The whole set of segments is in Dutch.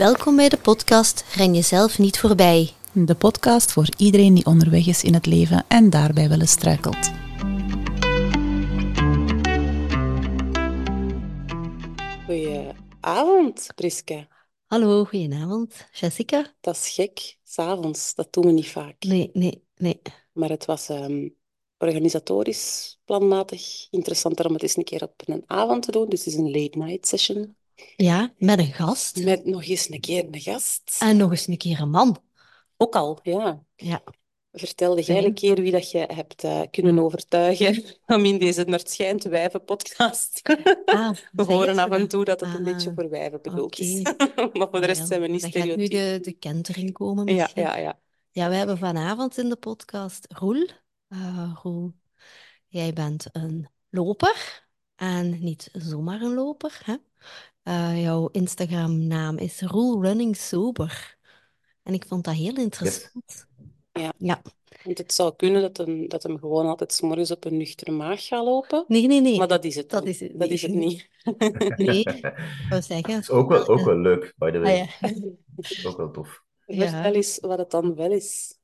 Welkom bij de podcast Ren jezelf niet voorbij. De podcast voor iedereen die onderweg is in het leven en daarbij wel eens struikelt. Goedenavond, Priske. Hallo, goedenavond. Jessica? Dat is gek, s'avonds. Dat doen we niet vaak. Nee, nee, nee. Maar het was ehm, organisatorisch, planmatig interessanter om het eens een keer op een avond te doen. Dus het is een late night session. Ja, met een gast. Met nog eens een keer een gast. En nog eens een keer een man. Ook al, ja. Ja. Vertelde jij een keer wie dat je hebt eh, kunnen overtuigen om in deze Naar het schijnt wijven podcast. Ah, We horen af en toe dat het een Ah, beetje voor wijven bedoeld is. maar voor de rest Ja, zijn we niet gaat nu stereotyp. de, de kentering komen Ja, misschien. ja, ja. Ja, we hebben vanavond in de podcast Roel. Eh, Roel, jij bent een loper. En niet zomaar een loper, hè? Eh, jouw Instagram-naam is Roel Running Sober. En ik vond dat heel interessant. Ja. Ja. Want het zou kunnen dat hem, dat hem gewoon altijd 's morgens op een nuchtere maag gaat lopen. Nee, nee, nee. Maar dat is het Dat niet. is het Dat niet. is het niet. Nee, ik wou zeggen... is ook wel, ook wel leuk, by the Ah, way. ja. Ook wel tof. Ja. Vertel eens wat het dan wel is.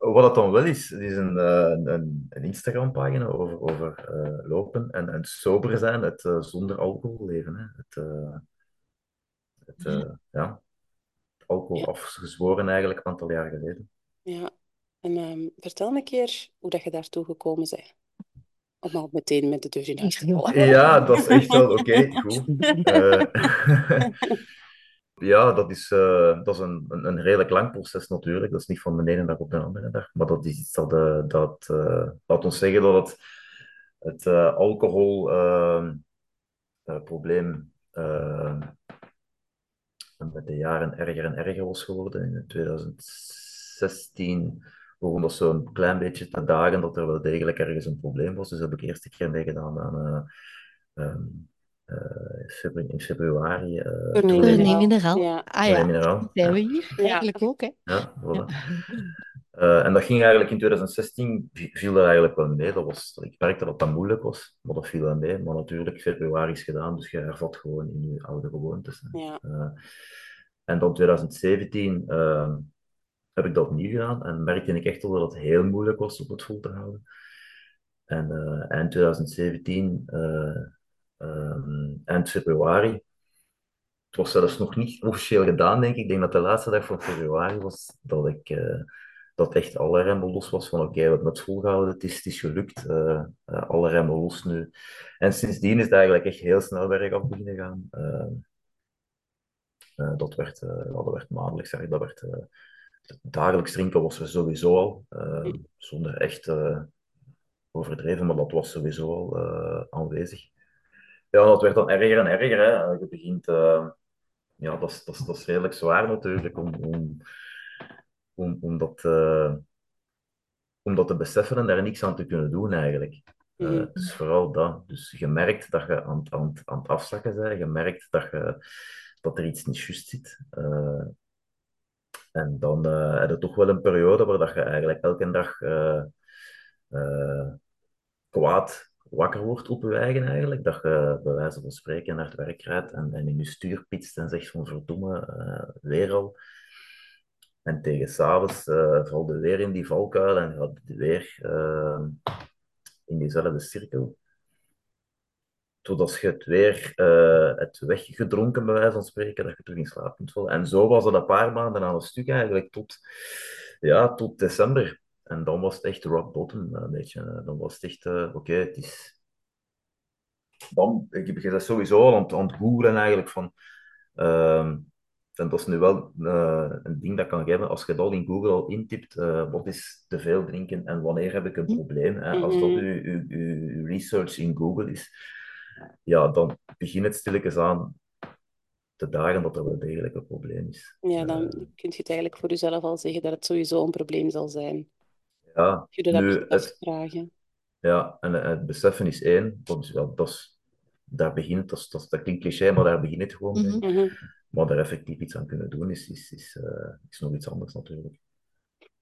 Wat het dan wel is, het is een, eh, een, een Instagram-pagina over, over eh, lopen en, en sober zijn, het eh, zonder alcohol leven. Hè. Het, eh, het, eh, ja, alcohol Ja. afgezworen eigenlijk een aantal jaar geleden. Ja. En ehm, vertel een keer hoe dat je daartoe gekomen bent. Om al meteen met de deur in huis te vallen. Ja, dat is echt wel oké, goed. Ja, dat is, eh, dat is een, een, een redelijk lang proces natuurlijk. Dat is niet van de ene dag op de andere dag. Maar dat is iets dat, eh, dat eh, laat ons zeggen dat het, het alcoholprobleem met de jaren erger en erger was geworden. In 2016 begon dat zo'n klein beetje te dagen dat er wel degelijk ergens een probleem was. Dus heb ik eerst een keer meegedaan aan ehm, febru- in februari. eh, Tournee Tournee Nee, Mineraal. Ja. Ah ja, Mineraal. zijn we hier Ja. eigenlijk ook, hè? Ja, voilà. Eh, en dat ging eigenlijk in 2016, vi- viel dat eigenlijk wel mee. Dat was, ik merkte dat dat moeilijk was, maar dat viel wel mee. Maar natuurlijk, februari is gedaan, dus je hervat gewoon in je oude gewoontes. Ja. Eh, en dan 2017 eh, heb ik dat opnieuw gedaan en merkte ik echt wel dat het heel moeilijk was om het vol te houden. En eh, eind 2017, eh, ehm, eind februari, het was zelfs nog niet officieel gedaan, denk ik. Ik denk dat de laatste dag van februari was dat ik eh, dat echt alle remmen los was. Van oké, we hebben het volgehouden, het is, het is gelukt, eh, eh, alle remmen los nu. En sindsdien is het eigenlijk echt heel snel bergaf beginnen gaan. Eh, eh, dat werd, dat werd maandelijks, eigenlijk, dat werd dagelijks drinken was er sowieso al, eh, zonder echt eh, overdreven, maar dat was sowieso al aanwezig. Ja, dat werd dan erger en erger. Hè. Je begint, eh, ja, dat is, dat, is, dat is redelijk zwaar natuurlijk om, om, om, om, dat, eh, om dat te beseffen en daar niks aan te kunnen doen eigenlijk. Dus vooral dat. Dus je merkt dat je aan, het- aan, aan het afzakken bent, je merkt dat, je, dat er iets niet juist zit. En dan heb je toch wel een periode waar dat je eigenlijk elke dag kwaad wakker wordt op je eigen eigenlijk. Dat je bij wijze van spreken naar het werk rijdt en, in je stuur pitst en zegt van verdomme, eh, weer al. En tegen s'avonds uh, valt je weer in die valkuil en gaat je weer eh, in diezelfde cirkel. Totdat je het weer eh het weggedronken, bij wijze van spreken, dat je terug in slaap kunt vallen. En zo was het een paar maanden aan een stuk eigenlijk, tot, ja, tot december. En dan was het echt rock bottom, een beetje. Dan was het echt, uh, oké, het is... Dan, ik ben sowieso al aan het, aan het googlen eigenlijk van... Uh, en dat is nu wel uh, een ding dat kan geven. Als je dat in Google al intipt, wat is te veel drinken en wanneer heb ik een probleem? Hè? Als dat uw, uw, uw research in Google is, ja, dan begint het stilletjes aan te dagen dat er wel degelijk een probleem is. Ja, dan uh, kun je het eigenlijk voor jezelf al zeggen dat het sowieso een probleem zal zijn. Ja, je dat nu, het, vragen. ja en het beseffen is één, dat, is, ja, dat, is, daar begint, dat, is, dat, dat klinkt cliché, maar daar begint het gewoon mee. Mm -hmm. Maar er effectief iets aan kunnen doen is, is, is, uh, is nog iets anders natuurlijk.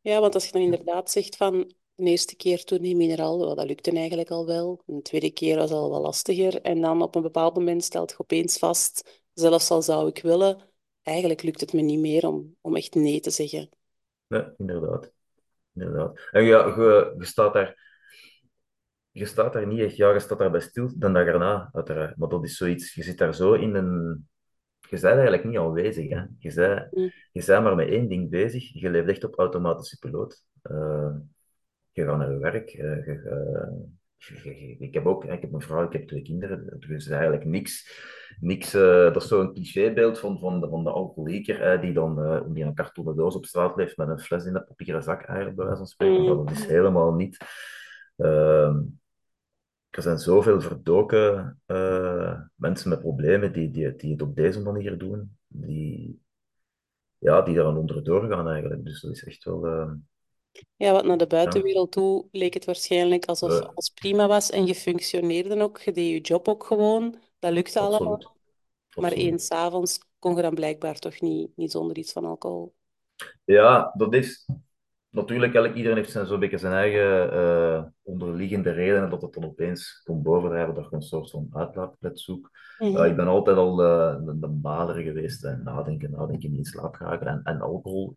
Ja, want als je dan inderdaad zegt van de eerste keer toen in mineraal, well, dat lukte eigenlijk al wel. De tweede keer was al wat lastiger. En dan op een bepaald moment stelt je opeens vast, zelfs al zou ik willen, eigenlijk lukt het me niet meer om, om echt nee te zeggen. Nee, inderdaad. Inderdaad. En ja, je, je staat daar... Je staat daar niet echt... Ja, je staat daar bij stil dan dag erna, uiteraard. Maar dat is zoiets... Je zit daar zo in een... Je bent eigenlijk niet aanwezig, hè. Je bent, Mm. je bent maar met één ding bezig. Je leeft echt op automatische piloot. Eh, je gaat naar je werk. eh, je, eh, ik heb ook, ik heb een vrouw, ik heb twee kinderen. Er is eigenlijk niks. niks eh, dat is zo'n clichébeeld van, van, de, van de alcoholieker die dan eh, die een kartonnen doos op straat leeft met een fles in de papieren zak, eigenlijk, bij wijze van spreken. Maar dat is helemaal niet. Ehm, er zijn zoveel verdoken eh, mensen met problemen die, die, die het op deze manier doen, die, ja, die daar onderdoor gaan eigenlijk. Dus dat is echt wel... eh, Ja, want naar de buitenwereld toe leek het waarschijnlijk alsof Eh. alles prima was en je functioneerde ook, je deed je job ook gewoon. Dat lukte allemaal. Maar Absoluut. eens avonds kon je dan blijkbaar toch niet, niet zonder iets van alcohol. Ja, dat is natuurlijk, elk, iedereen heeft zijn, zo'n beetje zijn eigen eh, onderliggende redenen dat het dan opeens komt bovendrijven dat je een soort van uitlaatklep zoekt. Ja, ik ben altijd al eh, de, de bader geweest en nadenken, nadenken, niet in slaap geraken. En, en alcohol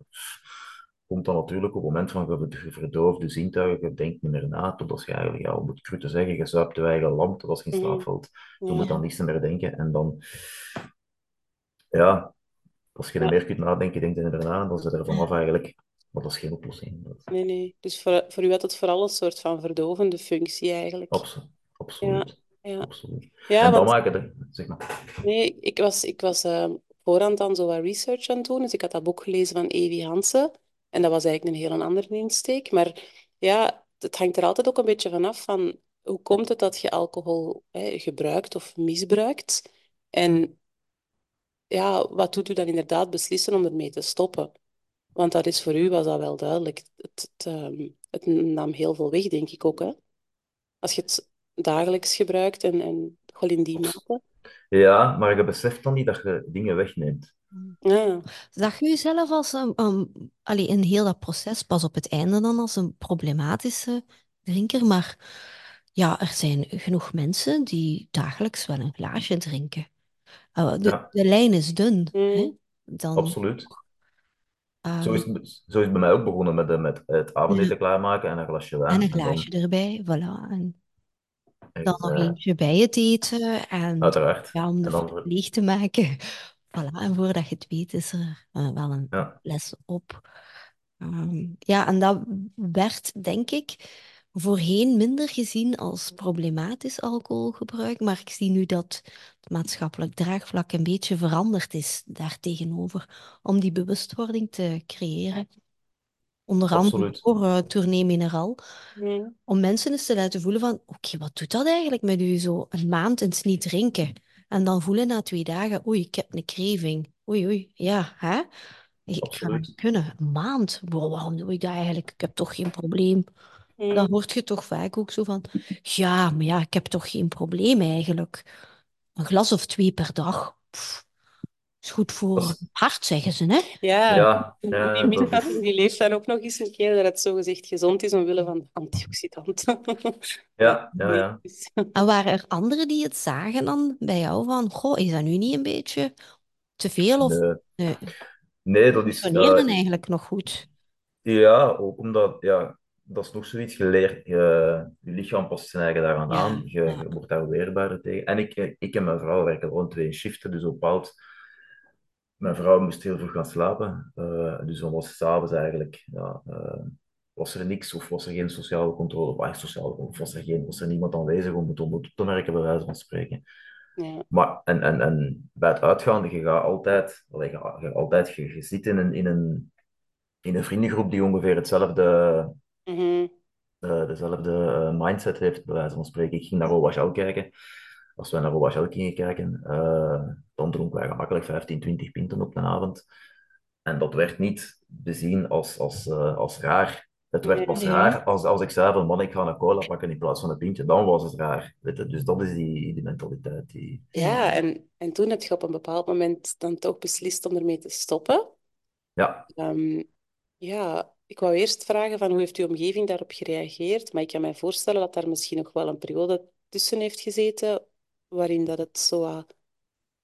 komt dan natuurlijk op het moment van je, je verdooft de zintuigen, je denkt niet meer na, tot als je eigenlijk, ja, om het cru te zeggen, je zuipt je eigen lamp, tot als je in slaap Mhm. valt. Je Ja. moet dan niets meer denken en dan, ja, als je er Ja. meer kunt nadenken, denk je er na, dan zit er vanaf eigenlijk, maar dat is geen oplossing. Nee, nee. Dus voor, voor u had het vooral een soort van verdovende functie eigenlijk. abso- absoluut, Ja. absoluut. Ja, en dan want maken de, zeg maar. nee, ik was, ik was eh, voorhand dan zo wat research aan het doen. Dus ik had dat boek gelezen van Evi Hansen. En dat was eigenlijk een heel andere insteek. Maar ja, het hangt er altijd ook een beetje vanaf van hoe komt het dat je alcohol hè, gebruikt of misbruikt? En ja, wat doet u dan inderdaad beslissen om ermee te stoppen? Want dat is voor u, was dat wel duidelijk. Het, het, ehm, nam heel veel weg, denk ik ook, hè? Als je het dagelijks gebruikt en, en gewoon in die mate. Ja, maar je beseft dan niet dat je dingen wegneemt. Ja. Zag je jezelf als een, allee, in heel dat proces, pas op het einde dan, als een problematische drinker? Maar ja, er zijn genoeg mensen die dagelijks wel een glaasje drinken. Uh, de, Ja. de lijn is dun. Hè? Mm. Dan, Absoluut. ehm, Zo is, het, zo is het bij mij ook begonnen met, de- met het avondeten klaarmaken en een glasje wijn. en een dan glaasje erbij, voilà. En echt, dan nog eh, eentje bij het eten. En Uiteraard. ja, om de En dan leeg te maken. Voilà, en voordat je het weet is er eh, wel een Ja. les op. Ehm, ja, en dat werd, denk ik, voorheen minder gezien als problematisch alcoholgebruik, maar ik zie nu dat het maatschappelijk draagvlak een beetje veranderd is daartegenover, om die bewustwording te creëren. Onder andere Absoluut. door uh, Tournee Mineral, om mensen eens te laten voelen van, oké, wat doet dat eigenlijk met u zo een maand eens niet drinken? En dan voelen na twee dagen, oei, ik heb een craving. Oei, oei, ja, hè? Ik, ik ga dat niet kunnen. Een maand? Wow, waarom doe ik dat eigenlijk? Ik heb toch geen probleem. Mm. Dan hoort je toch vaak ook zo van, ja, maar ja, ik heb toch geen probleem eigenlijk. Een glas of twee per dag. Pff, is goed voor het hart, zeggen ze, hè? Ja, Ja, die ja, is- die leeft dan ook nog eens een keer dat het zogezegd gezond is omwille van antioxidanten. ja, ja, ja. En waren er anderen die het zagen dan bij jou van, goh, is dat nu niet een beetje te veel of Nee, nee, nee, dat is... eh, eigenlijk nog goed? Ja, ook omdat, ja, dat is nog zoiets geleerd. Je, je lichaam past zijn eigen daaraan Ja, aan. Je wordt daar weerbaarder tegen. En ik, ik en mijn vrouw werken gewoon twee shiften, dus op bepaald... Mijn vrouw moest heel vroeg gaan slapen. eh, dus dan was het s'avonds eigenlijk... Ja, eh, was er niks of was er geen sociale controle. Of, sociale, of was er, geen, was er niemand aanwezig om het om te merken, bij wijze van spreken. Ja. Maar, en, en, en bij het uitgaan, je gaat altijd... je, gaat- altijd je, je zit in een... In een in een vriendengroep die ongeveer hetzelfde, eh, dezelfde mindset heeft, bij wijze van spreken. Ik ging naar Robachel kijken. Als wij naar Robachel gingen kijken, eh, dan dronken wij gemakkelijk 15, 20 pinten op een avond. En dat werd niet bezien als, als, eh, als raar. Het werd pas raar als, als ik zei van man, ik ga een cola pakken in plaats van een pintje. Dan was het raar. Weet je? Dus dat is die, die mentaliteit. Die... Ja, en, en toen heb je op een bepaald moment dan toch beslist om ermee te stoppen. Ja, Ehm, ja, ik wou eerst vragen van hoe heeft uw omgeving daarop gereageerd? Maar ik kan mij voorstellen dat daar misschien nog wel een periode tussen heeft gezeten waarin dat het zo... ah,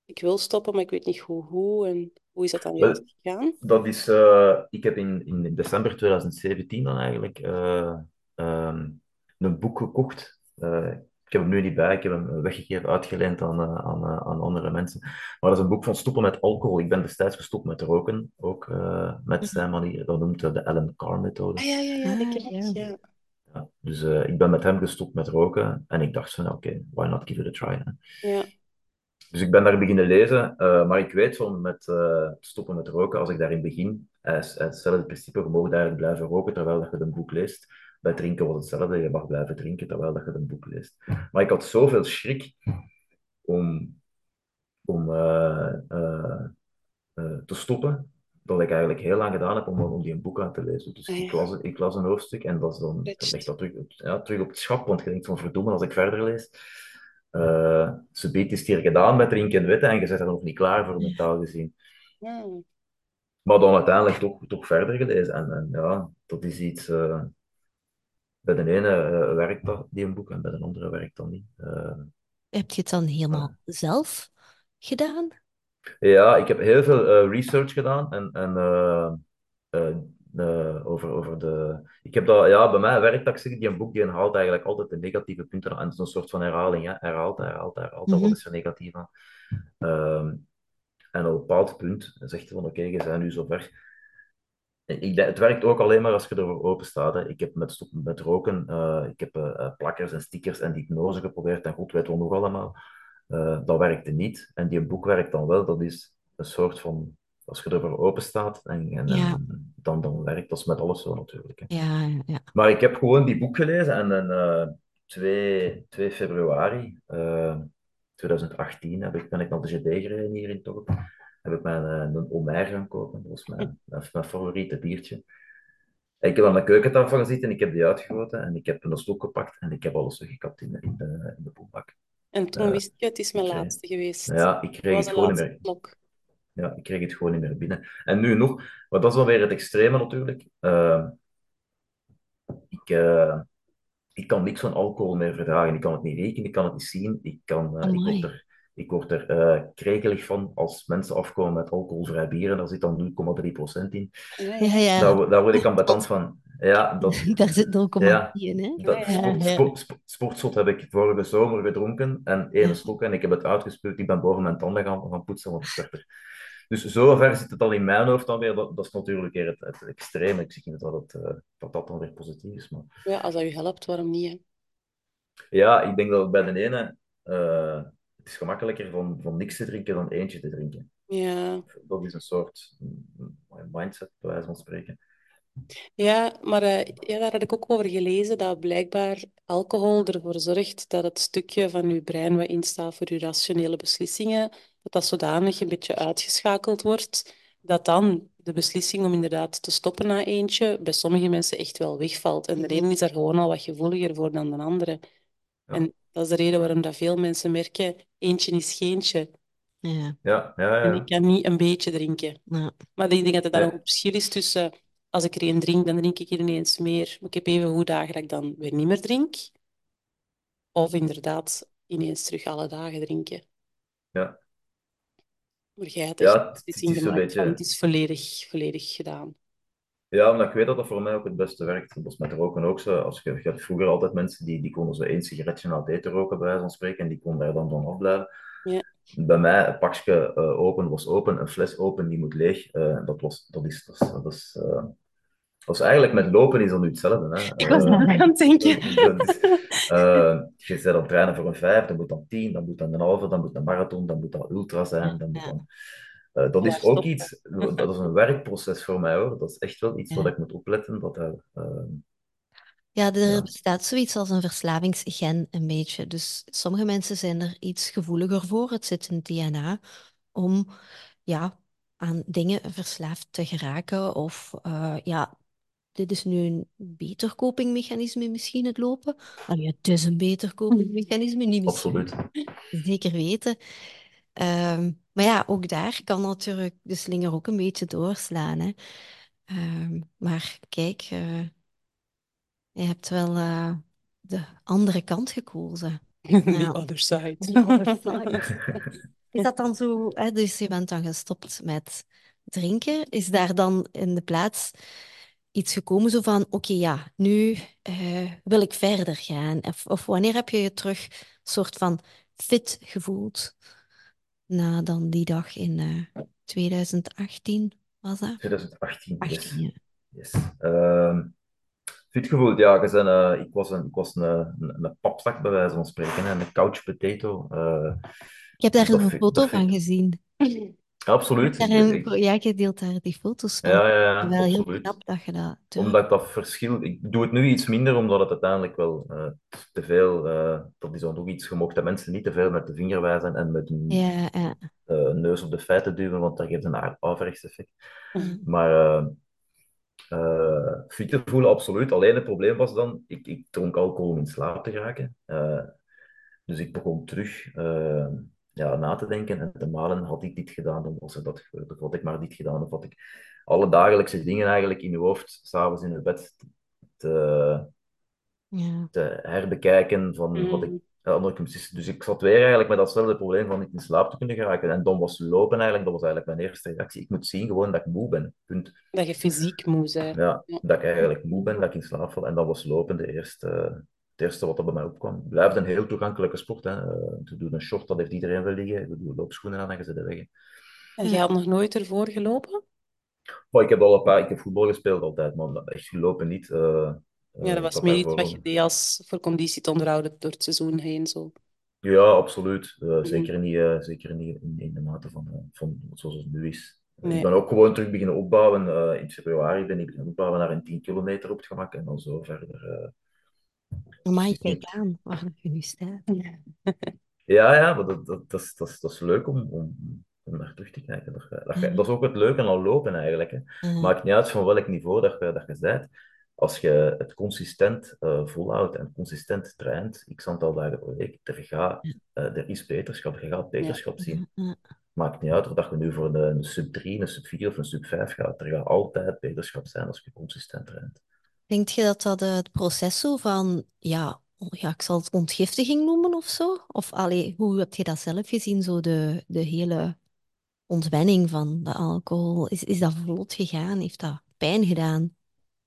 ik wil stoppen, maar ik weet niet hoe, hoe. En Hoe is dat dan Wel, juist gegaan? dat is, eh, ik heb in, in december 2017 dan eigenlijk eh, ehm, een boek gekocht. Eh, ik heb hem nu niet bij, ik heb hem weggegeven, uitgeleend aan, aan, aan andere mensen. Maar dat is een boek van stoppen met alcohol. Ik ben destijds gestopt met roken, ook eh, met zijn manier. Dat noemt hij de Ellen Carr-methode. Ah, ja, ja, ja, dat Ah, ken ik, ja. Dus eh, ik ben met hem gestopt met roken en ik dacht van, oké, why not give it a try. hè. Ja, Dus ik ben daar beginnen lezen, eh, maar ik weet van met eh, stoppen met roken, als ik daarin begin, hetzelfde principe, je mag eigenlijk blijven roken terwijl dat je een boek leest. Bij drinken was hetzelfde, je mag blijven drinken terwijl dat je een boek leest. Maar ik had zoveel schrik om, om te stoppen, dat ik eigenlijk heel lang gedaan heb om, om die een boek aan te lezen. Dus Ah, ja. ik, las, ik las een hoofdstuk en dat is dan, Stretched. dat terug, ja, terug op het schap, want je denkt van verdomme, als ik verder lees, eh ze biedt is het hier gedaan met drinken en witten en je bent er nog niet klaar voor mentaal gezien. Hmm. Maar dan uiteindelijk toch, toch verder gelezen. En, en ja, dat is iets. eh, bij de ene eh, werkt dat, die een boek, en bij de andere werkt dat niet. Eh, Heb je het dan helemaal zelf gedaan? Ja, ik heb heel veel eh, research gedaan en, en eh, eh, over, over de. Ik heb dat, ja, bij mij werkt dat, die een boek die haalt eigenlijk altijd de negatieve punten aan. En het is een soort van herhaling, hè. herhaalt, herhaalt, herhaalt. Mhm. Wat is er negatief aan? Ehm, en op een bepaald punt zegt hij van oké, je bent nu zover. Ik het werkt ook alleen maar als je ervoor open staat. Hè. Ik heb met stoppen met roken, ik heb plakkers en stickers en hypnose geprobeerd en god weet wat nog allemaal. Eh, dat werkte niet. En die boek werkt dan wel. Dat is een soort van, als je ervoor open staat, en, en, Ja. en dan, dan werkt dat is met alles zo natuurlijk. Hè. Ja, ja. Maar ik heb gewoon die boek gelezen en dan eh 2, 2 februari eh, 2018 heb ik, ben ik naar de GD gereden hier in Torp. Heb ik mijn, eh, een Omer gaan kopen. Dat was mijn, mijn, mijn favoriete biertje. En ik heb aan de keukentafel gezeten en ik heb die uitgegoten en ik heb een stok gepakt en ik heb alles weggekapt in in de, in de boelbak. En toen wist je, het is mijn eh, laatste geweest. Ja, ik kreeg het gewoon niet meer. klok. Ja, ik kreeg het gewoon niet meer binnen. En nu nog, maar dat is wel weer het extreme natuurlijk. Eh, ik, eh, ik kan niks van alcohol meer verdragen. Ik kan het niet rekenen, ik kan het niet zien. Ik, kan, eh, ik word er, ik word er eh, krekelig van als mensen afkomen met alcoholvrij bier en daar zit dan 0,3% in. Ja, Ja, daar word ik ambetant van. Ja, dat, Daar zit 0,10 Ja. in, hè? dat Ja, ja. sport, Ja, ja. sport, sport- sportzot heb ik vorige zomer gedronken en één stok en ik heb het uitgespuugd. Ik ben boven mijn tanden gaan, gaan poetsen, want het werd er. Dus zover zit het al in mijn hoofd dan weer. Dat, dat is natuurlijk weer het, het extreme. Ik zie niet dat, het, eh, dat dat dan weer positief is. Maar Ja, als dat je helpt, waarom niet? Hè? ja, ik denk dat het bij de ene... eh, het is gemakkelijker van, van niks te drinken dan eentje te drinken. Ja. Dat is een soort mindset, bij wijze van spreken. Ja, maar eh, ja, daar had ik ook over gelezen dat blijkbaar alcohol ervoor zorgt dat het stukje van je brein wat instaat voor je rationele beslissingen, dat dat zodanig een beetje uitgeschakeld wordt, dat dan de beslissing om inderdaad te stoppen na eentje bij sommige mensen echt wel wegvalt. En de ene is daar gewoon al wat gevoeliger voor dan de andere. Ja. En dat is de reden waarom dat veel mensen merken, eentje is geentje. Ja, Ja, ja, En ja. ik kan niet een beetje drinken. ja. Maar ik denk dat er dan Ja. ook een verschil is tussen als ik er één drink, dan drink ik er ineens meer. Maar ik heb even hoe dagen dat ik dan weer niet meer drink. Of inderdaad ineens terug alle dagen drinken. Ja. Maar jij hebt Ja, het- is van beetje- het is volledig, volledig gedaan. Ja, omdat ik weet dat dat voor mij ook het beste werkt. Dat is met roken ook zo. Als je, je had vroeger altijd mensen die, die konden zo één sigaretje na het eten roken, bij wijze van spreken, en die konden daar dan van afblijven. Ja. Bij mij, een pakje eh, open was open, een fles open, die moet leeg. Eh, dat, was, dat is... Dat is, dat is, eh, dat is eigenlijk met lopen is dat nu hetzelfde. Hè. Ik was Eh, aan het denken. dat is, eh, je bent aan het trainen voor een vijf, dan moet dan tien, dan moet dan een halve, dan moet een marathon, dan moet dat ultra zijn, dan moet dan... Eh, dat Ja, is ook iets, dat is een werkproces voor mij hoor. Dat is echt wel iets Ja. wat ik moet opletten. Dat er, eh, Ja, er Ja. bestaat zoiets als een verslavingsgen een beetje. Dus sommige mensen zijn er iets gevoeliger voor. Het zit in DNA om ja, aan dingen verslaafd te geraken. Of eh, ja, dit is nu een beter copingmechanisme misschien, het lopen. Nou ja, het is een beter copingmechanisme, niet misschien. absoluut. Zeker weten. Ehm, maar ja, ook daar kan natuurlijk de slinger ook een beetje doorslaan. Hè. Ehm, maar kijk, eh, je hebt wel eh, de andere kant gekozen. The Ja. other side. The other side. Is dat dan zo, hè, dus je bent dan gestopt met drinken. Is daar dan in de plaats iets gekomen zo van, oké, ja, nu eh, wil ik verder gaan? Of, of wanneer heb je je terug soort van fit gevoeld? Na dan die dag in eh 2018, was dat? 2018, yes. 18, ja. yes. Ehm, fit gevoeld, ja. eh, ik was, een, ik was een, een, een papzak, bij wijze van spreken. hè, Een couch potato. eh, Ik heb daar een foto van ik- Absoluut. Ja, je deelt daar die foto's van. ja, ja, ja, Wel heel absoluut. knap dat je dat doet. Omdat dat verschil... Ik doe het nu iets minder, omdat het uiteindelijk wel eh, te veel... eh, dat is dan ook iets, je de mensen niet te veel met de vinger wijzen en met een Ja, ja. eh, neus op de feiten duwen, want dat geeft een a- averechts effect. Mm. Maar eh eh, te voelen, absoluut. Alleen het probleem was dan, ik, ik dronk alcohol om in slaap te geraken. Eh, dus ik begon terug eh, ja, na te denken en te malen, had ik dit gedaan, dan was er dat gebeurd. Of had ik maar dit gedaan, of had ik alle dagelijkse dingen eigenlijk in je hoofd, s'avonds in het bed, te, Ja. te herbekijken van wat ik Mm. ja, andere ik Dus ik zat weer eigenlijk met datzelfde probleem van niet in slaap te kunnen geraken. En dan was lopen eigenlijk, dat was eigenlijk mijn eerste reactie. Ik moet zien gewoon dat ik moe ben. Punt. Dat je fysiek moe bent. Ja, Ja. dat ik eigenlijk moe ben, dat ik in slaap val. En dat was lopen de eerste, het eerste wat er bij mij opkwam. Het blijft een heel toegankelijke sport. Hè. Eh, te doen een short, dat heeft iedereen wel liggen. We doen loopschoenen aan en je zet de weg. En jij had nog nooit ervoor gelopen? Maar ik heb al een paar, ik heb voetbal gespeeld altijd, maar echt gelopen niet. Eh, eh, Ja, dat was meer iets wat je deed als voor conditie te onderhouden door het seizoen heen. Zo. Ja, absoluut. Mhm. zeker niet, zeker niet in, in de mate van, van zoals het nu is. Nee. Ik ben ook gewoon terug beginnen opbouwen. in februari ben ik beginnen opbouwen naar een 10 kilometer op het gemak en dan zo verder. Eh. Amai, Dus kijk aan waar je nu staat. Ja, ja, maar dat, dat, dat, is, dat, is, dat is leuk om, om, om naar terug te kijken. Dat, je- Mhm. dat is ook het leuke aan lopen eigenlijk. Hè. Ja. Maakt niet uit van welk niveau dat je, dat je bent. Als je het consistent eh, volhoudt en consistent traint, x aantal dagen per week, er, gaat, eh, er is beterschap. Je gaat beterschap zien. Maakt niet uit of dat je nu voor een, een sub 3, een sub 4 of een sub 5 gaat. Er gaat altijd beterschap zijn als je consistent traint. Denk je dat dat eh, het proces zo van, ja, oh ja, ik zal het ontgiftiging noemen of zo? Of allee, hoe heb je dat zelf gezien, zo de, de hele ontwenning van de alcohol? Is, is dat vlot gegaan? Heeft dat pijn gedaan?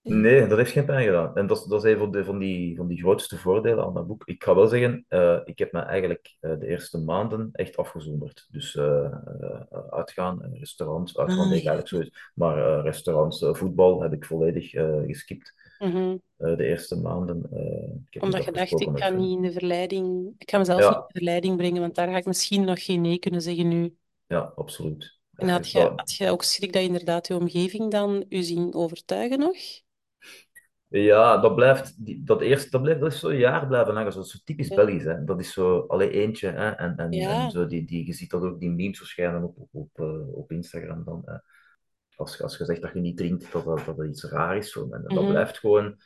Nee, dat heeft geen pijn gedaan. En dat, is- dat is een van, de, van, die, van die grootste voordelen aan dat boek. Ik ga wel zeggen, eh, ik heb me eigenlijk eh, de eerste maanden echt afgezonderd. Dus eh, eh, uitgaan, eh, restaurants, uitgaan Ah, deed ik ja. eigenlijk. Maar eh, restaurants, eh, voetbal heb ik volledig eh, geskipt Mhm. eh, de eerste maanden. eh, Omdat je dacht, ik vrienden. niet in de verleiding... Ik ga mezelf Ja. niet in de verleiding brengen, want daar ga ik misschien nog geen nee kunnen zeggen nu. Ja, absoluut. En had je, had je ook schrik dat inderdaad je omgeving dan u zien overtuigen nog? Ja, dat blijft, dat eerste, dat blijft, dat is zo een jaar blijven hangen, zo, zo typisch Ja. Belgisch, hè. Dat is zo, alleen eentje, hè. En, en, Ja. en zo, die, die, je ziet dat ook, die memes verschijnen op, op, op, eh, op Instagram dan, hè. Als, je- als je zegt dat je niet drinkt, dat dat, dat iets raar is, zo. En, dat Mhm. blijft gewoon,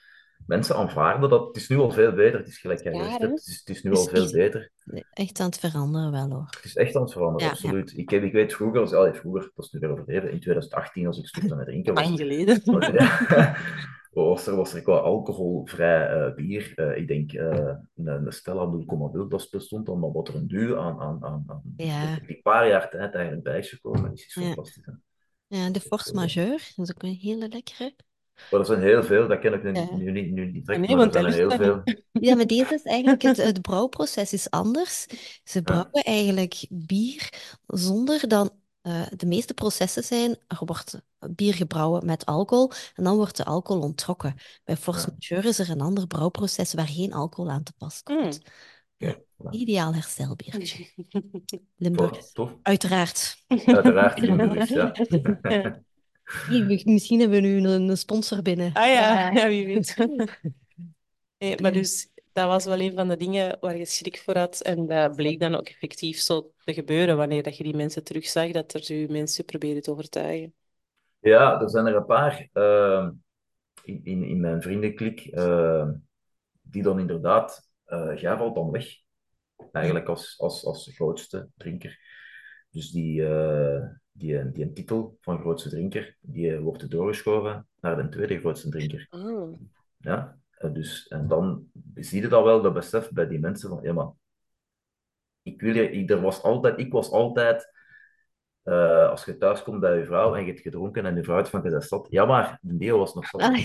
mensen aanvaarden dat, het is nu al veel beter, het is gelijk jij hebt, het is, het is nu al veel beter. Echt aan het veranderen wel hoor. Het is echt aan het veranderen, Ja, absoluut. Ik, heb, ik weet vroeger, als, allee, vroeger, dat is nu weer overleden, in 2018 als ik stopte met drinken, was, Lang geleden. ja. was er, was er qua alcoholvrij eh, bier. eh, ik denk eh, een, een Stella 0,0, dat bestond dan, maar wat er een duur aan, aan, aan, aan Ja. die paar jaar tijd eigenlijk bij is gekomen, is, is Ja. Ja, de force majeure, dat is ook een hele lekkere. Maar er zijn heel veel, dat ken ik nu, Ja. nu, niet, nu niet direct, Nee, maar er want zijn dat er heel veel. Ja, maar deze is eigenlijk, het, het brouwproces is anders. Ze brouwen eigenlijk bier zonder dan, eh, de meeste processen zijn, er wordt bier gebrouwen met alcohol en dan wordt de alcohol onttrokken. Bij force Ja. majeure is er een ander brouwproces waar geen alcohol aan te pas komt. Voilà. Ideaal herstelbier. Limburg. Tof. Uiteraard. Uiteraard, ja. Misschien hebben we nu een, sponsor binnen. Ah ja, ja, wie weet. Nee, maar dus, dat was wel een van de dingen waar je schrik voor had. En dat bleek dan ook effectief zo te gebeuren wanneer dat je die mensen terugzag, dat er zo mensen proberen te overtuigen. Ja, er zijn er een paar ehm, in, in, in mijn vriendenklik ehm, die dan inderdaad, eh jij valt dan weg, eigenlijk als, als, als grootste drinker. Dus die, eh, die, die een titel van grootste drinker, die eh, wordt doorgeschoven naar de tweede grootste drinker. Ah. Ja? En, dus, en dan zie je dat wel, dat besef bij die mensen van, ja maar, ik wil je, ik, er was altijd, ik was altijd, eh, als je thuis komt bij je vrouw en je hebt gedronken en je vrouw heeft van je bent zat, ja maar, de deel was nog zat. Ah,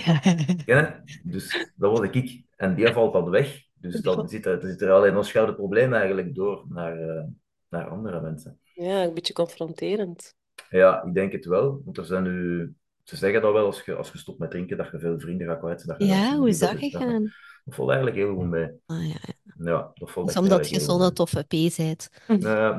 ja. Dus dat was ik. En die valt dan weg. Dus dan zit er, zit er alleen ons gouden probleem eigenlijk door naar, eh, naar andere mensen. Ja, een beetje confronterend. Ja, ik denk het wel. Want er zijn nu... Ze zeggen dat wel als je, als je stopt met drinken, dat je veel vrienden gaat kwijt. Dat je Ja, hoe is dat gegaan? Dat valt eigenlijk heel goed mee. Ah, ja. Ja, dat valt Dat omdat je eigenlijk heel zo'n goed toffe P bent.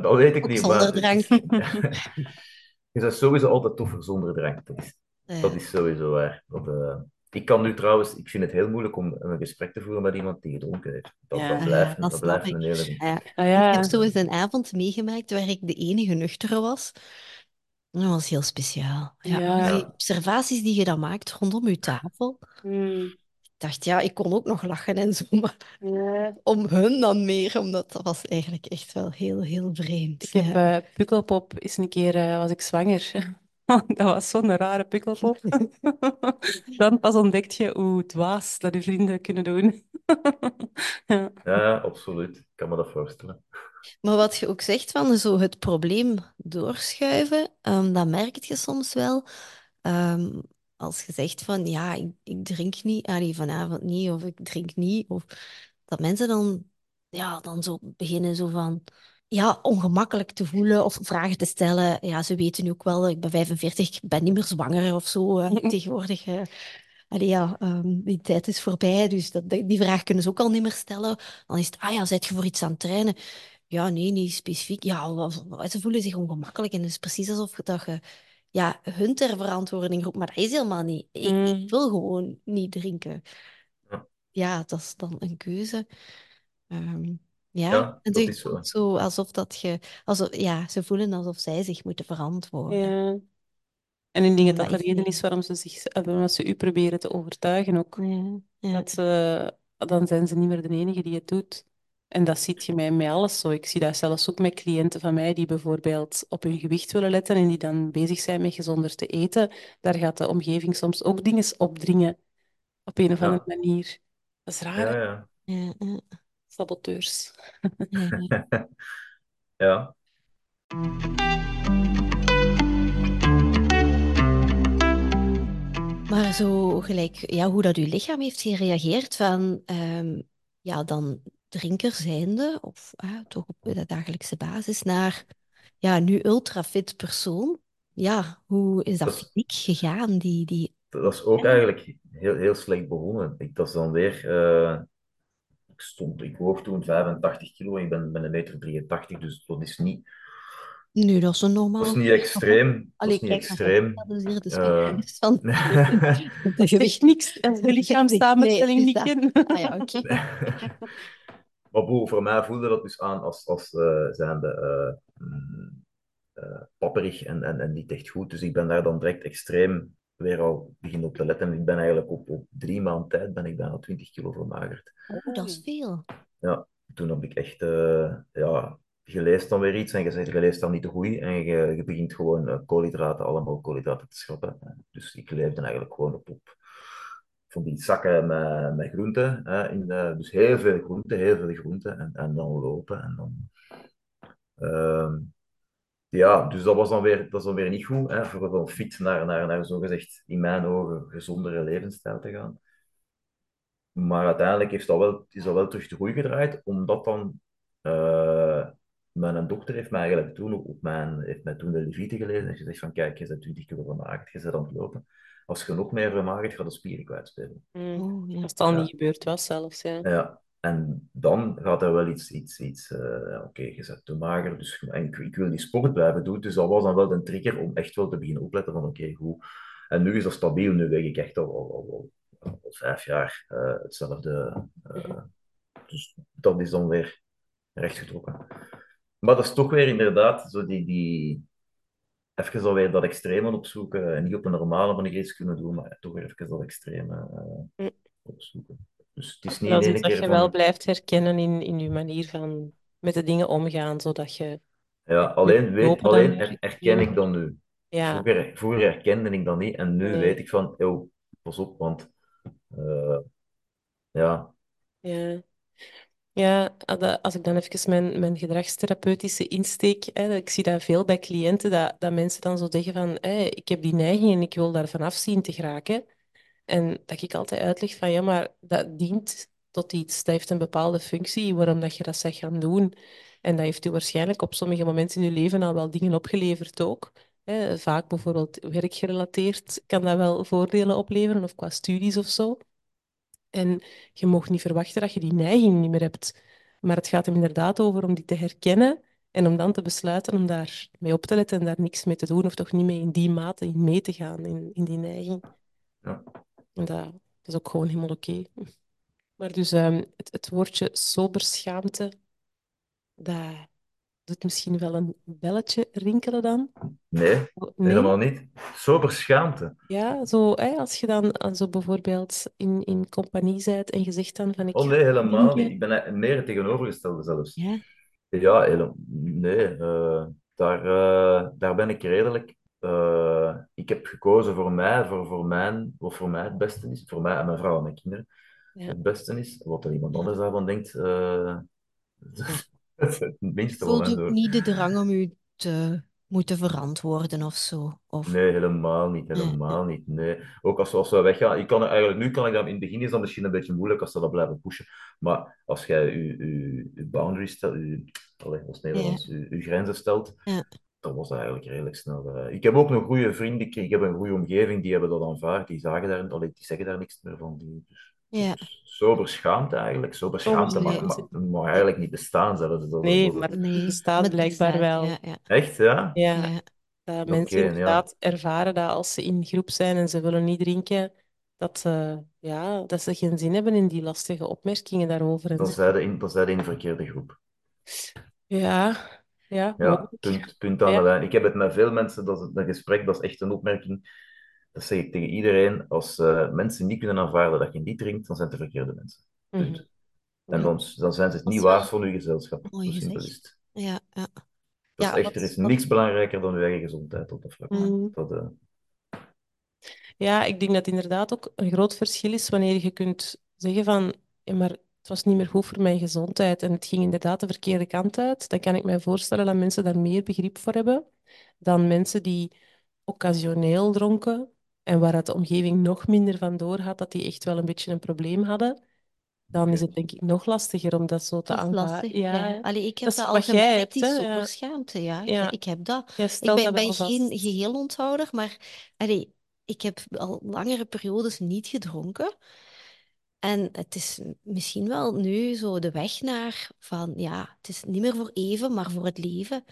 dat weet ik niet, zonder maar... drank. Je bent sowieso altijd toffer zonder drank. Dat is, Ja. dat is sowieso waar. Dat, eh, ik kan nu trouwens... Ik vind het heel moeilijk om een gesprek te voeren met iemand die gedronken heeft. Dat, Ja, dat blijft, dat dat snap blijft ik. een hele... Ja. Ah Ik ja, heb zo eens een avond meegemaakt waar ik de enige nuchtere was. Dat was heel speciaal. Ja, Ja. Die observaties die je dan maakt rondom je tafel. Hmm. Ik dacht, ja, ik kon ook nog lachen en zo, maar Ja. om hun dan meer, omdat dat was eigenlijk echt wel heel, heel vreemd. Ik heb eh, Pukkelpop eens een keer, eh, was ik zwanger. Dat was zo'n rare Pukkelpop. Dan pas ontdekt je hoe dwaas dat je vrienden kunnen doen. Ja. Ja, absoluut. Ik kan me dat voorstellen. Maar wat je ook zegt van zo het probleem doorschuiven, ehm, dat merk je soms wel. Ehm, als je zegt van ja, ik, ik drink niet, allee, vanavond niet, of ik drink niet, of dat mensen dan, ja, dan zo beginnen zo van ja, ongemakkelijk te voelen of vragen te stellen. Ja, ze weten nu ook wel, ik ben 45, ik ben niet meer zwanger of zo eh, tegenwoordig. Allee, ja, ehm, die tijd is voorbij, dus dat, die vraag kunnen ze ook al niet meer stellen. Dan is het, ah ja, zet je voor iets aan het trainen? Ja, nee, niet specifiek. Ja, ze voelen zich ongemakkelijk en het is precies alsof dat je ja, hun ter verantwoording roept, maar dat is helemaal niet. Ik, Mm. ik wil gewoon niet drinken. Ja. Ja, dat is dan een keuze. Ehm, ja, Ja, en dat het is zo. alsof dat je, alsof, ja, ze voelen alsof zij zich moeten verantwoorden. Ja. En ik denk dat dat de reden is waarom ze, zich, eh, waarom ze u proberen te overtuigen ook. Ja, ja. Dat ze, dan zijn ze niet meer de enige die het doet. En dat zie je mij met alles zo. Ik zie dat zelfs ook met cliënten van mij die bijvoorbeeld op hun gewicht willen letten en die dan bezig zijn met gezonder te eten. Daar gaat de omgeving soms ook dingen opdringen op een of andere Ja. manier. Dat is raar, Ja, hè? ja. Ja, ja, saboteurs. ja. Maar zo gelijk, ja, hoe dat uw lichaam heeft gereageerd van, ehm, ja, dan drinker zijnde, of toch op de dagelijkse basis, naar, ja, nu ultrafit persoon. Ja, hoe is dat Dat fysiek gegaan, die, die... Dat is ook eigenlijk heel, heel slecht begonnen. Ik, dat is dan weer... eh, ik stond, ik woog toen 85 kilo en ik ben, ben een meter 83, dus dat is niet, Nu, dat is een normaal... dat is niet extreem. Dat is niet kijk, maar extreem. dat is de Eh, gewicht. niks als de lichaamssamenstelling Nee, niet kennen. Ah ja, oké. Maar boe, voor mij voelde dat dus aan als, als eh, zijnde eh, eh, papperig en, en, en niet echt goed. Dus ik ben daar dan direct extreem weer al beginnen op te letten. En ik ben eigenlijk op, op drie maanden tijd ben ik bijna 20 kilo vermagerd. Oh, dat is veel. Ja, toen heb ik echt, eh, ja, je leest dan weer iets en je zegt, je leest dan niet te goed en je, je begint gewoon eh, koolhydraten, allemaal koolhydraten te schrappen. Dus ik leefde eigenlijk gewoon op, op van die zakken met, met groenten. Hè, in, eh, dus heel veel groenten, heel veel groenten en, en dan lopen. En dan, ehm, ja, dus dat was dan weer, dat is dan weer niet goed, hè, voor van fit naar, naar, naar zogezegd, in mijn ogen, gezondere levensstijl te gaan. Maar uiteindelijk heeft dat wel, is dat wel terug de groei gedraaid, omdat dan eh, mijn dokter heeft mij eigenlijk toen op, op mijn, heeft mij toen de levite gelezen en gezegd van kijk, je bent 20 kilo vermagerd, je bent aan het lopen. Als je nog meer vermagert, gaat de spieren kwijtspelen. Mm. Oh. Als het al Ja. niet gebeurd was zelfs, ja. Ja, en dan gaat er wel iets, iets, iets eh, oké, je bent te mager, dus en ik, ik wil die sport blijven doen. Dus dat was dan wel een trigger om echt wel te beginnen opletten van oké, goed. En nu is dat stabiel, nu weeg ik echt al, al, al, al, al vijf jaar eh, hetzelfde. eh, dus dat is dan weer rechtgetrokken. Maar dat is toch weer inderdaad zo die, die even alweer dat extreme opzoeken. En niet op een normale manier iets kunnen doen, maar toch weer even dat extreme Mm. opzoeken. Dus het is niet Dat is dat je van... wel blijft herkennen in, in je manier van met de dingen omgaan, zodat je... Ja, alleen, weet, dan alleen her- herken ik dat nu. Ja, Vroeger, vroeger herkende ik dat niet en nu Nee. weet ik van, yo, pas op, want eh, ja, ja. Ja, als ik dan even mijn, mijn gedragstherapeutische insteek, hè, ik zie dat veel bij cliënten, dat, dat mensen dan zo zeggen van, ik heb die neiging en ik wil daar vanaf zien te geraken. En dat ik altijd uitleg van, ja, maar dat dient tot iets. Dat heeft een bepaalde functie, waarom dat je dat zegt gaan doen. En dat heeft u waarschijnlijk op sommige momenten in je leven al wel dingen opgeleverd ook. Hè. Vaak bijvoorbeeld werkgerelateerd kan dat wel voordelen opleveren, of qua studies of zo. En je mag niet verwachten dat je die neiging niet meer hebt. Maar het gaat hem inderdaad over om die te herkennen en om dan te besluiten om daar mee op te letten en daar niks mee te doen, of toch niet mee in die mate in mee te gaan, in, in die neiging. Ja. Dat, is ook gewoon helemaal oké. Maar dus um, het, het woordje soberschaamte, dat doet misschien wel een belletje rinkelen dan. Nee, helemaal niet. Sober schaamte. Ja, zo, hè, als je dan zo bijvoorbeeld in, in compagnie bent en je zegt dan van... Ik oh nee, helemaal niet. Ik ben meer het tegenovergestelde zelfs. Ja? Ja, helemaal... Nee, uh, daar, uh, daar ben ik redelijk... Uh, ik heb gekozen voor mij, voor, voor mijn, wat voor mij het beste is. Voor mij en mijn vrouw en mijn kinderen ja. het beste is. Wat er iemand anders daarvan denkt... het minste Voelt ook niet de drang om u te moeten verantwoorden of zo? Of... Nee, helemaal niet. Helemaal niet. Nee. Ook als, als we weggaan. Ik kan, eigenlijk, nu kan ik dat in het begin is dat misschien een beetje moeilijk als ze dat blijven pushen. Maar als jij je, je, boundaries stelt, je, als Nederlands, je, je, grenzen stelt, ja. Dan was dat eigenlijk redelijk snel. Uh, ik heb ook nog goede vrienden, ik heb een goede omgeving, die hebben dat aanvaard. Die, zagen daar, allee, die zeggen daar niks meer van. Die, dus, ja. Sober schaamte eigenlijk. Sober schaamte mag, mag, mag, eigenlijk niet bestaan zelfs. Dat, nee, maar het bestaat blijkbaar wel. Ja, ja. Echt, ja? Ja. Dat mensen okay, inderdaad ervaren dat als ze in groep zijn en ze willen niet drinken, dat, uh, ja, dat ze geen zin hebben in die lastige opmerkingen daarover. Dan zijn ze in, dan zijn in de verkeerde groep. Ja, ja. ja punt, punt aan de lijn. Ik heb het met veel mensen, dat is een gesprek, dat is echt een opmerking dat zeg ik tegen iedereen, als uh, mensen niet kunnen aanvaarden dat je niet drinkt, dan zijn het de verkeerde mensen. Mm -hmm. En dan, dan zijn ze het niet waard voor uw gezelschap. Zo simpel is het. Ja, ja. Dat is echt, er is niks belangrijker dan uw eigen gezondheid op dat vlak. Mm. Dat, uh... Ja, ik denk dat inderdaad ook een groot verschil is wanneer je kunt zeggen van, ja, maar het was niet meer goed voor mijn gezondheid en het ging inderdaad de verkeerde kant uit. Dan kan ik mij voorstellen dat mensen daar meer begrip voor hebben dan mensen die occasioneel dronken en waar de omgeving nog minder van doorgaat, dat die echt wel een beetje een probleem hadden, dan is het denk ik nog lastiger om dat zo te aanvaarden. Ja, ja. Allee, ik heb dat, dat algemeen sceptisch ja. schaamte. Ja. ja. Ik, heb dat. Ik ben, ben geen geheel onthouder, maar allee, ik heb al langere periodes niet gedronken. En het is misschien wel nu zo de weg naar van, ja, het is niet meer voor even, maar voor het leven.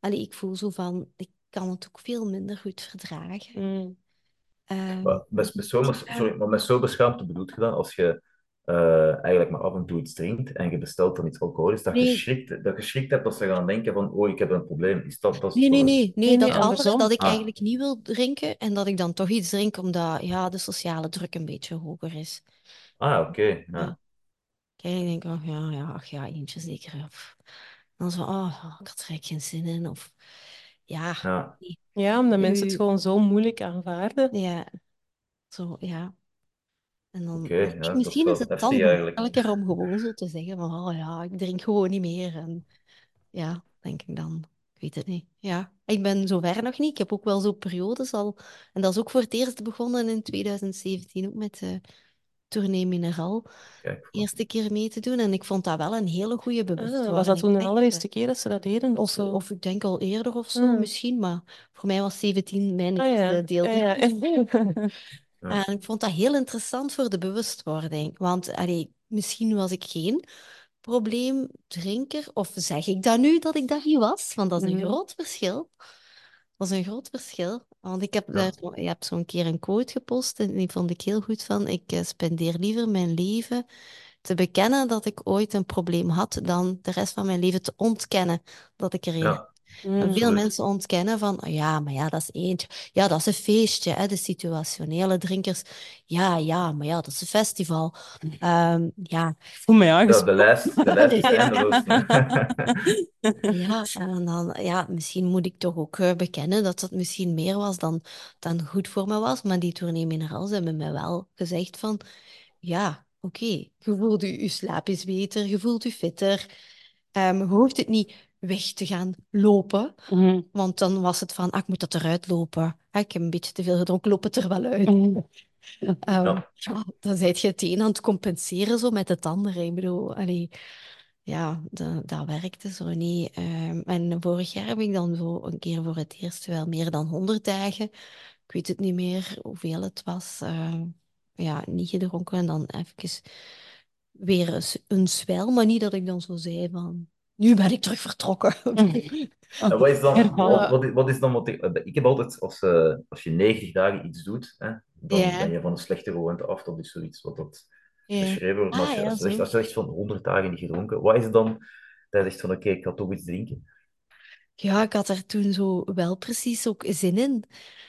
Allee, ik voel zo van, ik kan het ook veel minder goed verdragen. Mm. Um, maar met, met, zo, sorry, maar met zo beschaamd bedoelt je dan als je uh, eigenlijk maar af en toe iets drinkt en je bestelt dan iets alcoholisch, dat, nee. je schrikt, dat je schrikt hebt dat ze gaan denken van oh, ik heb een probleem. Is dat, dat nee, nee, nee, nee, nee, dat andere, dat ik ah. eigenlijk niet wil drinken en dat ik dan toch iets drink omdat ja, de sociale druk een beetje hoger is. Ah, oké. Okay, ja. ja. Kijk, ik denk, oh ja, ja, ach ja, eentje zeker. Of, dan zo, oh, ik had er eigenlijk geen zin in. Of ja. Ja, ja omdat mensen het gewoon zo moeilijk aanvaarden. Ja, zo, ja. En dan, okay, ja, misschien is, het dan elke keer om gewoon zo te zeggen van, oh ja, ik drink gewoon niet meer. En ja, denk ik dan. Ik weet het niet. Ja, ik ben zover nog niet. Ik heb ook wel zo periodes al. En dat is ook voor het eerst begonnen in 2017, ook met de tournee Mineral. Kijk, Eerste keer mee te doen. En ik vond dat wel een hele goede bewustwording. Ah, was dat toen de allereerste keer dat ze dat deden? Of, zo? of ik denk al eerder of zo, mm. misschien. Maar voor mij was 17 mijn ah, ja. deel. Ah, ja. En ik vond dat heel interessant voor de bewustwording. Want allee, misschien was ik geen probleemdrinker. Of zeg ik dat nu dat ik dat niet was? Want dat is een mm. groot verschil. Dat is een groot verschil. Want ik heb ja. daar, je hebt zo'n keer een quote gepost en die vond ik heel goed van. Ik eh, spendeer liever mijn leven te bekennen dat ik ooit een probleem had, dan de rest van mijn leven te ontkennen dat ik er een ja. Mm. Veel mensen ontkennen van, oh ja, maar ja, dat is eentje. Ja, dat is een feestje, hè, de situationele drinkers. Ja, ja, maar ja, dat is een festival. Um, ja. Voel mij ja, de lijst, de lijst is eindeloos. ja, en dan, ja, misschien moet ik toch ook uh, bekennen dat dat misschien meer was dan, dan goed voor me was. Maar die tournee minerals hebben mij wel gezegd van, ja, oké, je voelt je, je slaap is beter, je voelt je fitter. Ehm, je hoeft het niet weg te gaan lopen, Mhm. want dan was het van, ah, ik moet dat eruit lopen. Ah, ik heb een beetje te veel gedronken, loop het er wel uit. Mhm. Ehm, Ja. ja, dan zijt je het een aan het compenseren zo met het andere. Ik bedoel, allee, ja, dat, dat werkte zo niet. Ehm, en vorig jaar heb ik dan zo een keer voor het eerst wel meer dan 100 dagen. Ik weet het niet meer hoeveel het was. ehm, ja, niet gedronken en dan even weer eens een zwel, maar niet dat ik dan zo zei van, nu ben ik terug vertrokken. En wat is dan, wat, wat is, wat is dan wat ik, ik heb altijd, als, eh, als je 90 dagen iets doet, hè, dan ben je van een slechte gewoonte af. Dat is zoiets wat dat beschreven wordt. Maar als, Ah, je, ja, als, je als je zegt van 100 dagen niet gedronken, wat is het dan dat je zegt van oké, ik ga toch iets drinken? Ja, ik had er toen zo wel precies ook zin in.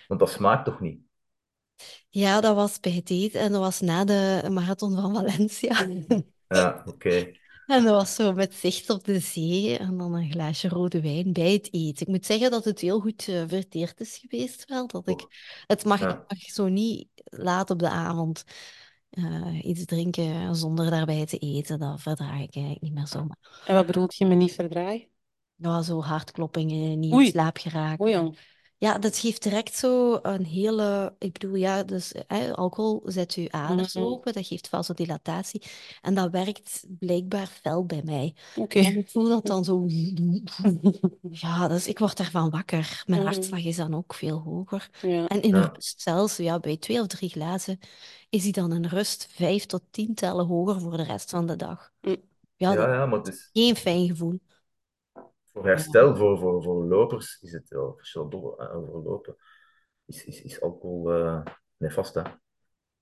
Want dat smaakt toch niet? Ja, dat was bij het eten en dat was na de marathon van Valencia. Ja, oké. En dat was zo met zicht op de zee en dan een glaasje rode wijn bij het eten. Ik moet zeggen dat het heel goed eh, verteerd is geweest wel. Dat ik, het mag, Ja. mag zo niet laat op de avond eh, iets drinken zonder daarbij te eten. Dat verdraag ik eigenlijk niet meer zomaar. En wat bedoelt je met niet verdraaien? Ja, zo hartkloppingen, niet in slaap geraken. Oei, jong. Ja, dat geeft direct zo een hele... Ik bedoel, ja, dus hè, alcohol zet je aders Mhm. open, dat geeft vasodilatatie. En dat werkt blijkbaar fel bij mij. Oké. En ik voel dat dan zo... Ja, dus ik word daarvan wakker. Mijn Mhm. hartslag is dan ook veel hoger. Ja. En in Ja. rust zelfs, ja, bij twee of drie glazen, is die dan in rust vijf tot tien tellen hoger voor de rest van de dag. Mm. Ja, Ja, dat ja, maar het is geen fijn gevoel. Voor herstel, voor, voor, voor lopers, is het wel verschil over lopen. Is, is, is alcohol eh nefast, hè?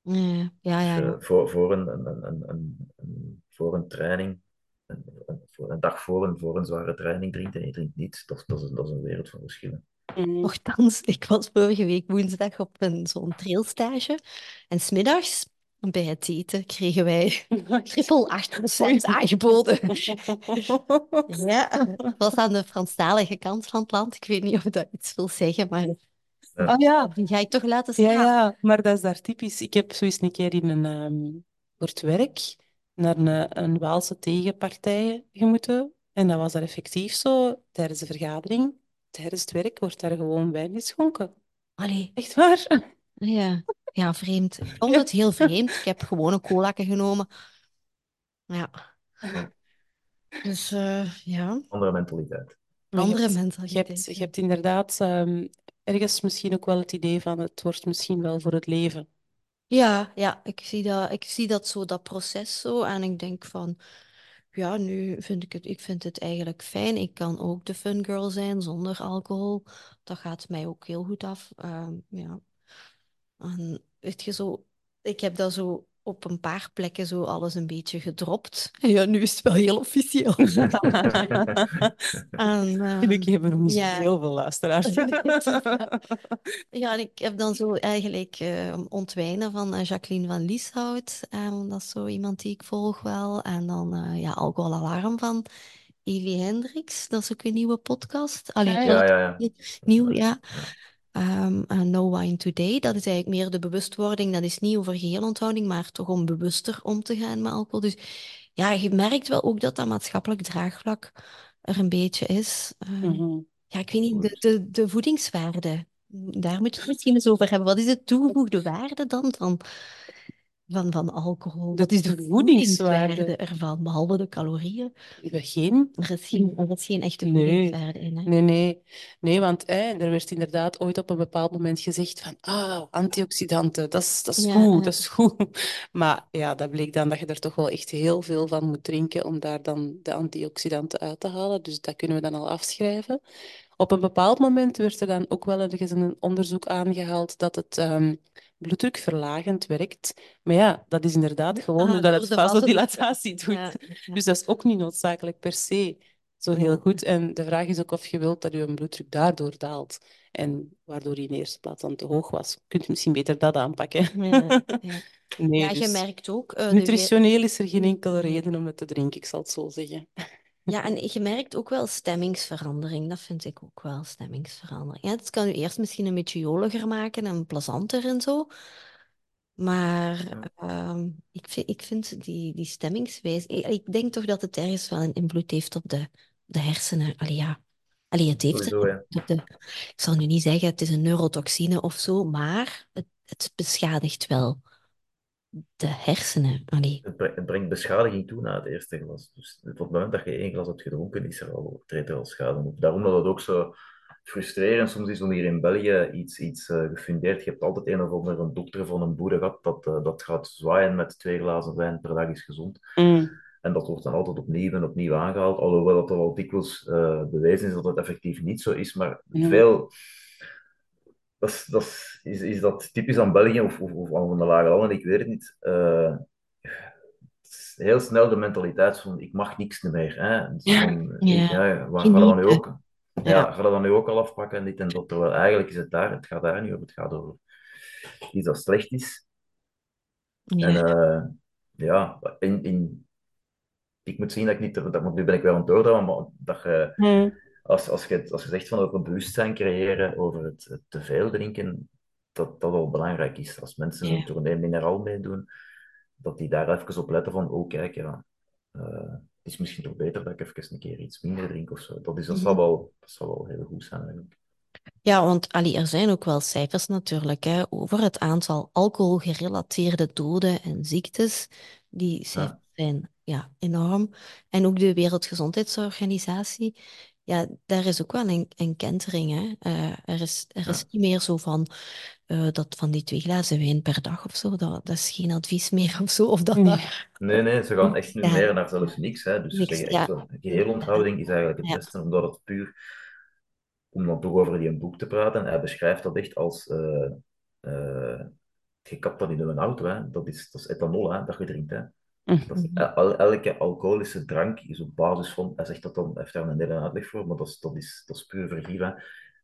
Ja, ja, ja. Dus, ja. eh, voor, voor, een, een, een, een, voor een training, een, een- voor een dag voor een, voor een zware training drinkt en je drinkt niet, dat, is- dat, is, dat is een wereld van verschillen. Mhm. Nochtans, ik was vorige week woensdag op een zo'n trailstage. En smiddags, bij het eten, kregen wij triple 8% aangeboden. Ja, het was aan de Franstalige kant van het land. Ik weet niet of dat iets wil zeggen, maar Ah ja. die ga ik toch laten Ja, staan. ja, maar dat is daar typisch. Ik heb zo eens een keer in een, ehm, voor het werk naar een, een Waalse tegenpartij gemoeten. En dat was daar effectief zo. Tijdens de vergadering, tijdens het werk, wordt daar gewoon wijn geschonken. Allee, Echt waar? ja. Ja, vreemd. Ik vond het heel vreemd. Ik heb gewoon een colaatje genomen. Ja. Dus eh, ja, Andere mentaliteit. Je andere hebt- Je mentaliteit. hebt, je hebt inderdaad ehm, ergens misschien ook wel het idee van het wordt misschien wel voor het leven. Ja, ja, ik zie dat, ik zie dat zo, dat proces zo. En ik denk van, ja, nu vind ik het, ik vind het eigenlijk fijn. Ik kan ook de fun girl zijn zonder alcohol. Dat gaat mij ook heel goed af. Ehm, ja. En weet je zo, ik heb dat zo op een paar plekken zo alles een beetje gedropt. Ja, nu is het wel heel officieel. En, ehm, Gelukkig hebben we ons ja. heel veel luisteraars. Ja, en ik heb dan zo eigenlijk eh, ontwijnen van eh, Jacqueline van Lieshout. Eh, dat is zo iemand die ik volg wel. En dan eh ja, Alcoholalarm van Evi Hendricks. Dat is ook een nieuwe podcast. Allee, Ja, ja, ja. nieuw, ja. En No Wine Today, dat is eigenlijk meer de bewustwording. Dat is niet over geheel onthouding, maar toch om bewuster om te gaan met alcohol. Dus ja, je merkt wel ook dat dat maatschappelijk draagvlak er een beetje is. Ehm, Mhm. ja, ik weet niet, de, de, de voedingswaarde. Daar moet je het misschien eens over hebben. Wat is de toegevoegde waarde dan van, van, van alcohol? De Wat is de voedingswaarde? ervan, behalve de calorieën? Geen? Er is geen, er is geen echte Nee. voedingswaarde in. Hè? Nee, nee. Nee, want hè, er werd inderdaad ooit op een bepaald moment gezegd van ah, antioxidanten, dat is, dat is Ja, goed, ja. dat is goed. Maar ja, dat bleek dan dat je er toch wel echt heel veel van moet drinken om daar dan de antioxidanten uit te halen. Dus dat kunnen we dan al afschrijven. Op een bepaald moment werd er dan ook wel ergens een onderzoek aangehaald dat het ehm, bloeddrukverlagend werkt. Maar ja, dat is inderdaad gewoon Ah, doordat door het vasodilatatie doet. Ja, ja. Dus dat is ook niet noodzakelijk per se zo heel goed. En de vraag is ook of je wilt dat je bloeddruk daardoor daalt. En waardoor die in de eerste plaats dan te hoog was. Kunt je misschien beter dat aanpakken. Ja, ja. Nee, Ja, je dus merkt ook... eh, nutritioneel is er geen enkele reden om het te drinken, ik zal het zo zeggen. Ja, en je merkt ook wel stemmingsverandering. Dat vind ik ook wel, stemmingsverandering. Ja, het kan je eerst misschien een beetje joliger maken en plezanter en zo. Maar Ja. ehm, ik vind, ik vind die, die stemmingswijze... Ik, ik denk toch dat het ergens wel een invloed heeft op de, de hersenen. Allee, ja. Allee, het heeft Sowieso, ja. op de... Ik zal nu niet zeggen het is een neurotoxine of zo, maar het, het beschadigt wel de hersenen. Allee. Het, bre- het brengt beschadiging toe na het eerste glas. Dus op het moment dat je één glas hebt gedronken, is er al, treedt er al schade op. Daarom dat het ook zo frustrerend soms is om hier in België iets, iets eh, gefundeerd. Je hebt altijd een of andere dokter van een boer gehad dat, eh, dat gaat zwaaien met twee glazen wijn per dag is gezond. Mm. En dat wordt dan altijd opnieuw en opnieuw aangehaald, alhoewel dat er wel dikwijls eh, bewezen is dat het effectief niet zo is. Maar Ja. veel... Dat is, dat is, dat typisch aan België of, of, of aan de lage landen? Ik weet het niet. Eh, heel snel de mentaliteit van ik mag niks meer. Hè? Ja. van, Ja. ja, waar gaat dat nu Genieten. ook? Ja, dat dan nu ook al afpakken en dit en dat? Terwijl eigenlijk is het daar, het gaat daar niet over. Het gaat over iets dat slecht is. Ja. En eh, ja, in, in, ik moet zien dat ik niet, dat, nu ben ik wel aan het maar dat je. Als, als, je, als je zegt van over een bewustzijn creëren over het, het te veel drinken, dat dat wel belangrijk is. Als mensen een tournee mineraal meedoen, dat die daar even op letten van, oh kijk, ja, eh, het is misschien toch beter dat ik even een keer iets minder drink of zo. Dat, is, dat, zal, Mhm. wel, dat zal wel heel goed zijn eigenlijk. Ja, want allee, er zijn ook wel cijfers natuurlijk hè, over het aantal alcoholgerelateerde doden en ziektes. Die cijfers zijn ja, enorm. En ook de Wereldgezondheidsorganisatie, ja, daar is ook wel een, een kentering. Hè. Eh, er is, er is Ja. niet meer zo van eh, dat van die twee glazen wijn per dag of zo. Dat, dat is geen advies meer of zo. Of dat, Nee. Nee, nee, ze gaan echt niet Ja. meer naar zelfs niks. Hè. Dus Niks, ja. echt zo, geheelonthouding is eigenlijk het Ja. beste, omdat het puur, om dan toch over die een boek te praten, hij beschrijft dat echt als, eh, je kapt dat in een auto, hè. Dat, is, dat is ethanol hè, dat je drinkt. Hè. Is, Mhm. el- elke alcoholische drank is op basis van, hij zegt dat dan, hij heeft daar een hele uitleg voor, maar dat is, dat is, dat is puur vergif.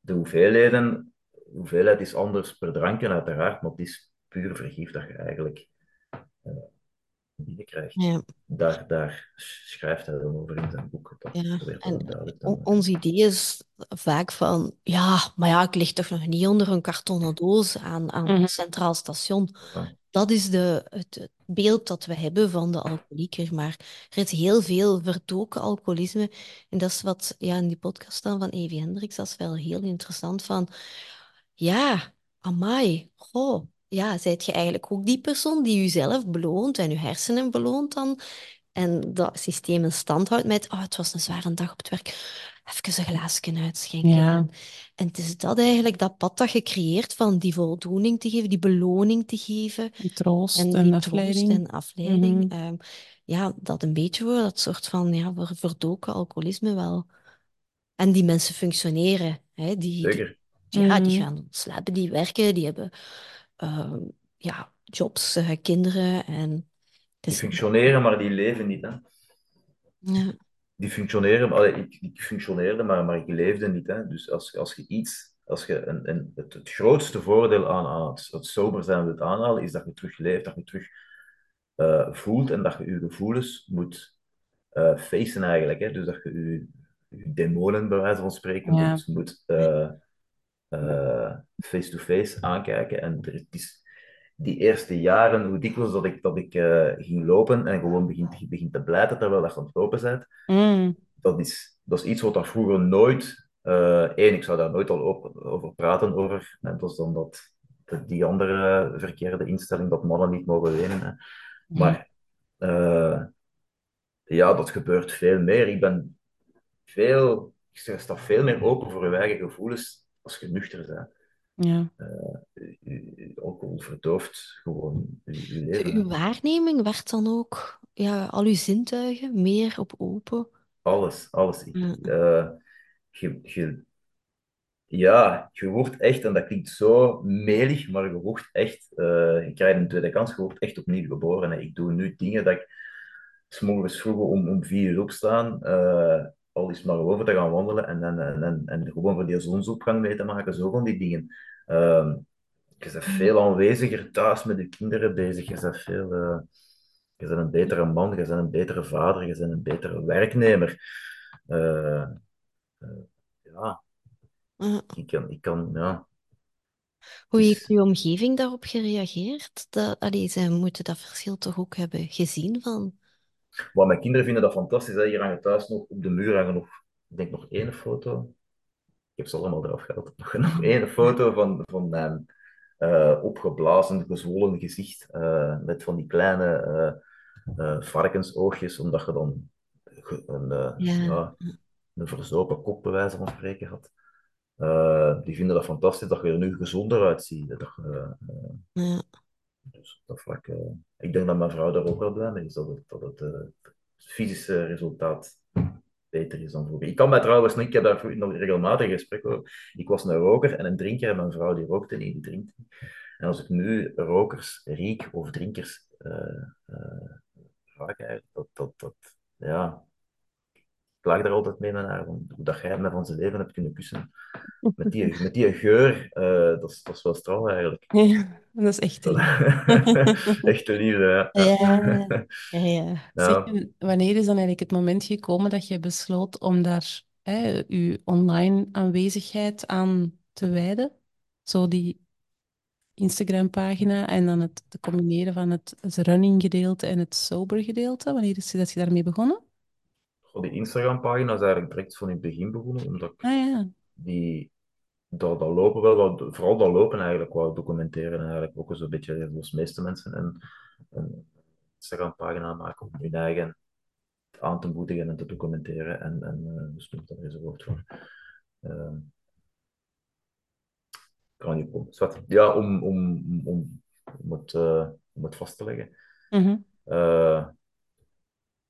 De hoeveelheden, de hoeveelheid is anders per drankje uiteraard, maar het is puur vergif dat je eigenlijk eh binnenkrijgt Ja. daar, daar schrijft hij dan over in zijn boek. Dat Ja, en on- te ons idee is vaak van, ja, maar ja, ik lig toch nog niet onder een kartonnen doos aan, aan Mhm. een centraal station. Ja. Dat is de, het, beeld dat we hebben van de alcoholieker. Maar er is heel veel verdoken alcoholisme. En dat is wat ja, in die podcast dan van Evi Hendricks, dat wel heel interessant van, ja, amai, goh, ja, zijt je eigenlijk ook die persoon die jezelf beloont en je hersenen beloont dan? En dat systeem in stand houdt met, oh, het was een zware dag op het werk, even een glaasje uitschenken. Ja. En, het is dat eigenlijk, dat pad dat je creëert van die voldoening te geven, die beloning te geven. Die troost En en, die afleiding. troost en afleiding. Mhm. ehm, ja, dat een beetje voor dat soort van ja, ver- verdoken alcoholisme wel. En die mensen functioneren. Hè, die, ja, die Mhm. gaan slapen, die werken, die hebben ehm, ja, jobs, eh, kinderen. En Die functioneren, maar die leven niet. Hè. ja, Die functioneren, allee, ik, ik functioneerde, maar, maar ik leefde niet. Hè. Dus als, als je iets, als je een, een, het, het grootste voordeel aan, aan het, het sober zijn wilt aanhalen, is dat je terug leeft, dat je terug eh, voelt en dat je je gevoelens moet eh facen eigenlijk. Hè. Dus dat je je, je demonen, bij wijze van spreken, Ja. moet, moet eh, face-to-face aankijken. En er, het is die eerste jaren, hoe dikwijls dat ik, dat ik eh, ging lopen en gewoon begint begin te blijten terwijl dat je aan het lopen bent, Mm. dat is, dat is iets wat dat vroeger nooit... eh één, ik zou daar nooit al over, over praten, over. Dat is dan dat, dat- die andere verkeerde instelling dat mannen niet mogen wenen. Hè. Maar eh, ja, dat gebeurt veel meer. Ik ben veel... Ik sta veel meer open voor je eigen gevoelens als je nuchter bent. Ja. U- u- Alcohol verdooft gewoon je, leven. uw waarneming werd dan ook, ja, al uw zintuigen meer op open. Alles, alles. Ja. eh, je, je, ja, je wordt echt, en dat klinkt zo melig, maar je wordt echt, eh, je krijgt een tweede kans, je wordt echt opnieuw geboren. Hè. Ik doe nu dingen dat ik s morgens vroeger om, om vier uur opstaan, eh, al is maar over te gaan wandelen en, en, en, en, gewoon voor die zonsopgang mee te maken, zo van die dingen. Ehm, je bent veel aanweziger thuis met je kinderen bezig, je bent veel... eh, je bent een betere man, je bent een betere vader, je bent een betere werknemer. Eh, eh, ja, Ja. ik kan, ik kan, ja. Hoe Het heeft uw omgeving daarop gereageerd? Dat, allee, zij moeten dat verschil toch ook hebben gezien van... Maar mijn kinderen vinden dat fantastisch. Hè. Hier hangen thuis nog, op de muur hangen nog, ik denk nog één foto. Ik heb ze allemaal eraf gehaald. Nog, nog één foto van, van mijn eh, opgeblazen, gezwollen gezicht. eh, met van die kleine eh, varkensoogjes, omdat je dan een, Ja. ja, een verzopen kop, bij wijze van spreken, had. Die vinden dat fantastisch dat je er nu gezonder uitziet. Dat je, Ja. Dus dat vlak, eh, ik denk dat mijn vrouw daar ook wel blij mee is, dat het, dat het, eh, fysische resultaat beter is dan vroeger. Ik kan mij trouwens niet, ik heb daar nog regelmatig gesprekken over. Ik was een roker en een drinker en mijn vrouw die rookte niet, die drinkt. En als ik nu rokers riek of drinkers eh eh, eigenlijk, dat, dat, dat, ja, ik lag daar altijd mee met haar, hoe dat jij me van zijn leven hebt kunnen kussen. Met die, met die geur, eh, dat, is, dat is wel straf eigenlijk. Ja, dat is echt Dat- lief. Echte liefde, ja. Ja, ja, ja. Zeg, Ja. en wanneer is dan eigenlijk het moment gekomen dat je besloot om daar hè, je online aanwezigheid aan te wijden? Zo die Instagram-pagina en dan het te combineren van het, het running gedeelte en het sober gedeelte. Wanneer is dat je daarmee begonnen? Die Instagram-pagina is eigenlijk direct van in het begin begonnen, omdat ik Ah ja, die, dat, dat lopen wel, wat, vooral dat lopen eigenlijk, wou documenteren eigenlijk ook zo'n beetje, zoals de meeste mensen, een, een Instagram-pagina maken om hun eigen aan te moedigen en te documenteren. En, en uh, dus noemt daar eens een woord voor. Uh, kan niet. Ja, om, om, om, om, het, uh, om het vast te leggen. Mhm. Uh,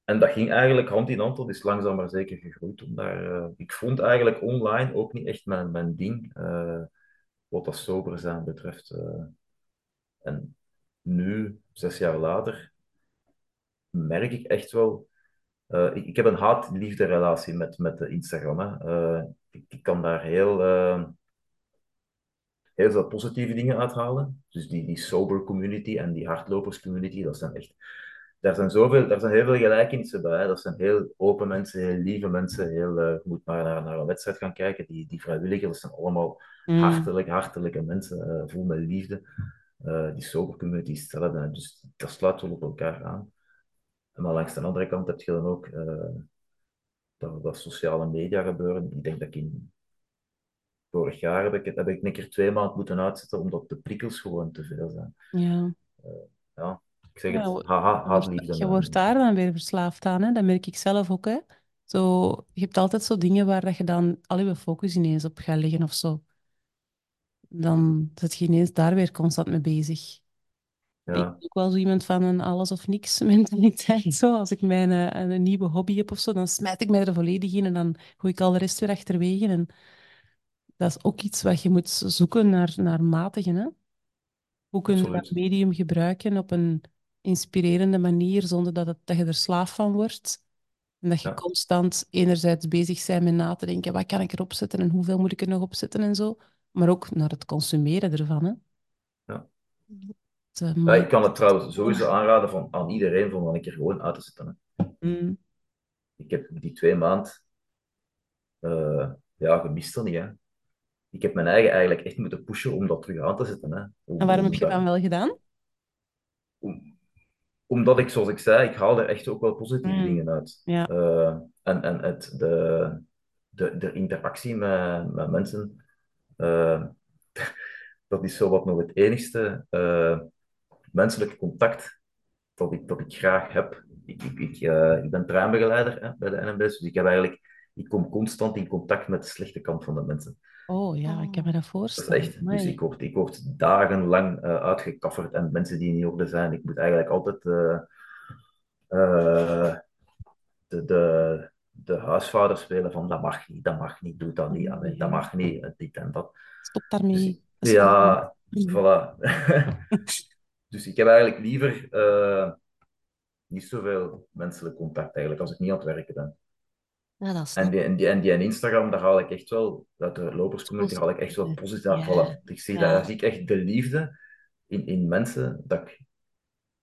en dat ging eigenlijk hand in hand, dat is langzaam maar zeker gegroeid. Om daar, uh, ik vond eigenlijk online ook niet echt mijn, mijn ding, uh, wat dat sober zijn betreft. Uh. en nu, zes jaar later, merk ik echt wel. Ik, ik, heb een haat-liefde relatie met, met Instagram. Hè. Ik, ik, kan daar heel, heel veel positieve dingen uithalen. Dus die, die sober community en die hardlopers community, dat zijn echt daar zijn, zoveel, daar zijn heel veel gelijkenissen bij. Hè. Dat zijn heel open mensen, heel lieve mensen. Heel, uh, je moet maar naar, naar een wedstrijd gaan kijken. Die, die vrijwilligers, zijn allemaal Mm. hartelijk, hartelijke mensen, uh, vol met liefde. Uh, die sober community is hetzelfde. Dus dat sluit wel op elkaar aan. Maar langs de andere kant heb je dan ook dat, dat sociale media gebeuren. Ik denk dat ik in vorig jaar heb ik, heb ik een keer twee maanden moeten uitzetten, omdat de prikkels gewoon te veel zijn. Ja. ja. Ik zeg het, Je wordt, je wordt daar dan weer verslaafd aan, hè? Dat merk ik zelf ook, hè? Zo, je hebt altijd zo dingen waar dat je dan al je focus ineens op gaat leggen of zo. Dan zit je ineens daar weer constant mee bezig. Ik Ja, ben ook wel zo iemand van een alles of niks mentaliteit. Zo. Als ik mijn, eh, een nieuwe hobby heb of zo, dan smijt ik mij er volledig in en dan gooi ik al de rest weer achterwege. En dat is ook iets wat je moet zoeken naar, naar matigen, hè? Hoe kun je dat absoluut. medium gebruiken op een inspirerende manier, zonder dat, het, dat je er slaaf van wordt? En dat je Ja. constant enerzijds bezig bent met na te denken, wat kan ik erop zetten en hoeveel moet ik er nog op zetten en zo. Maar ook naar het consumeren ervan, hè? Ja. Het, eh, Ja, ik kan het trouwens sowieso aanraden van, aan iedereen van dan een keer gewoon uit te zetten. Hè. Mm, Ik heb die twee maanden eh, ja, gemist dan niet. Hè. Ik heb mijn eigen eigenlijk echt moeten pushen om dat terug aan te zetten. Hè. Om, En waarom om heb je dat dan wel gedaan? om- omdat ik, zoals ik zei, ik haal er echt ook wel positieve Mm. dingen uit. Ja. Eh, en en het, de, de, de interactie met, met mensen, eh, dat is zo wat nog het enigste eh, menselijke contact dat ik, dat ik graag heb. Ik, ik, ik, ik ben treinbegeleider hè, bij de NMBS, dus ik heb eigenlijk, ik kom constant in contact met de slechte kant van de mensen. Oh ja, ik kan me dat voorstellen. echt. Dus ik word, ik word dagenlang eh, uitgekafferd en mensen die niet op orde zijn. Ik moet eigenlijk altijd eh, eh, de, de, de huisvader spelen van dat mag niet, dat mag niet, doe dat niet, allee, dat mag niet, dit en dat. Stop daarmee. Dus, ja, voilà. dus ik heb eigenlijk liever niet zoveel menselijk contact eigenlijk als ik niet aan het werken ben. Ja, dat is En die, en, die, en die en Instagram, daar haal ik echt wel, uit de loperscommunity haal ik echt wel positief aan. Ja. Voilà. Ik zie, Ja. daar zie ik echt de liefde in, in mensen, dat ik,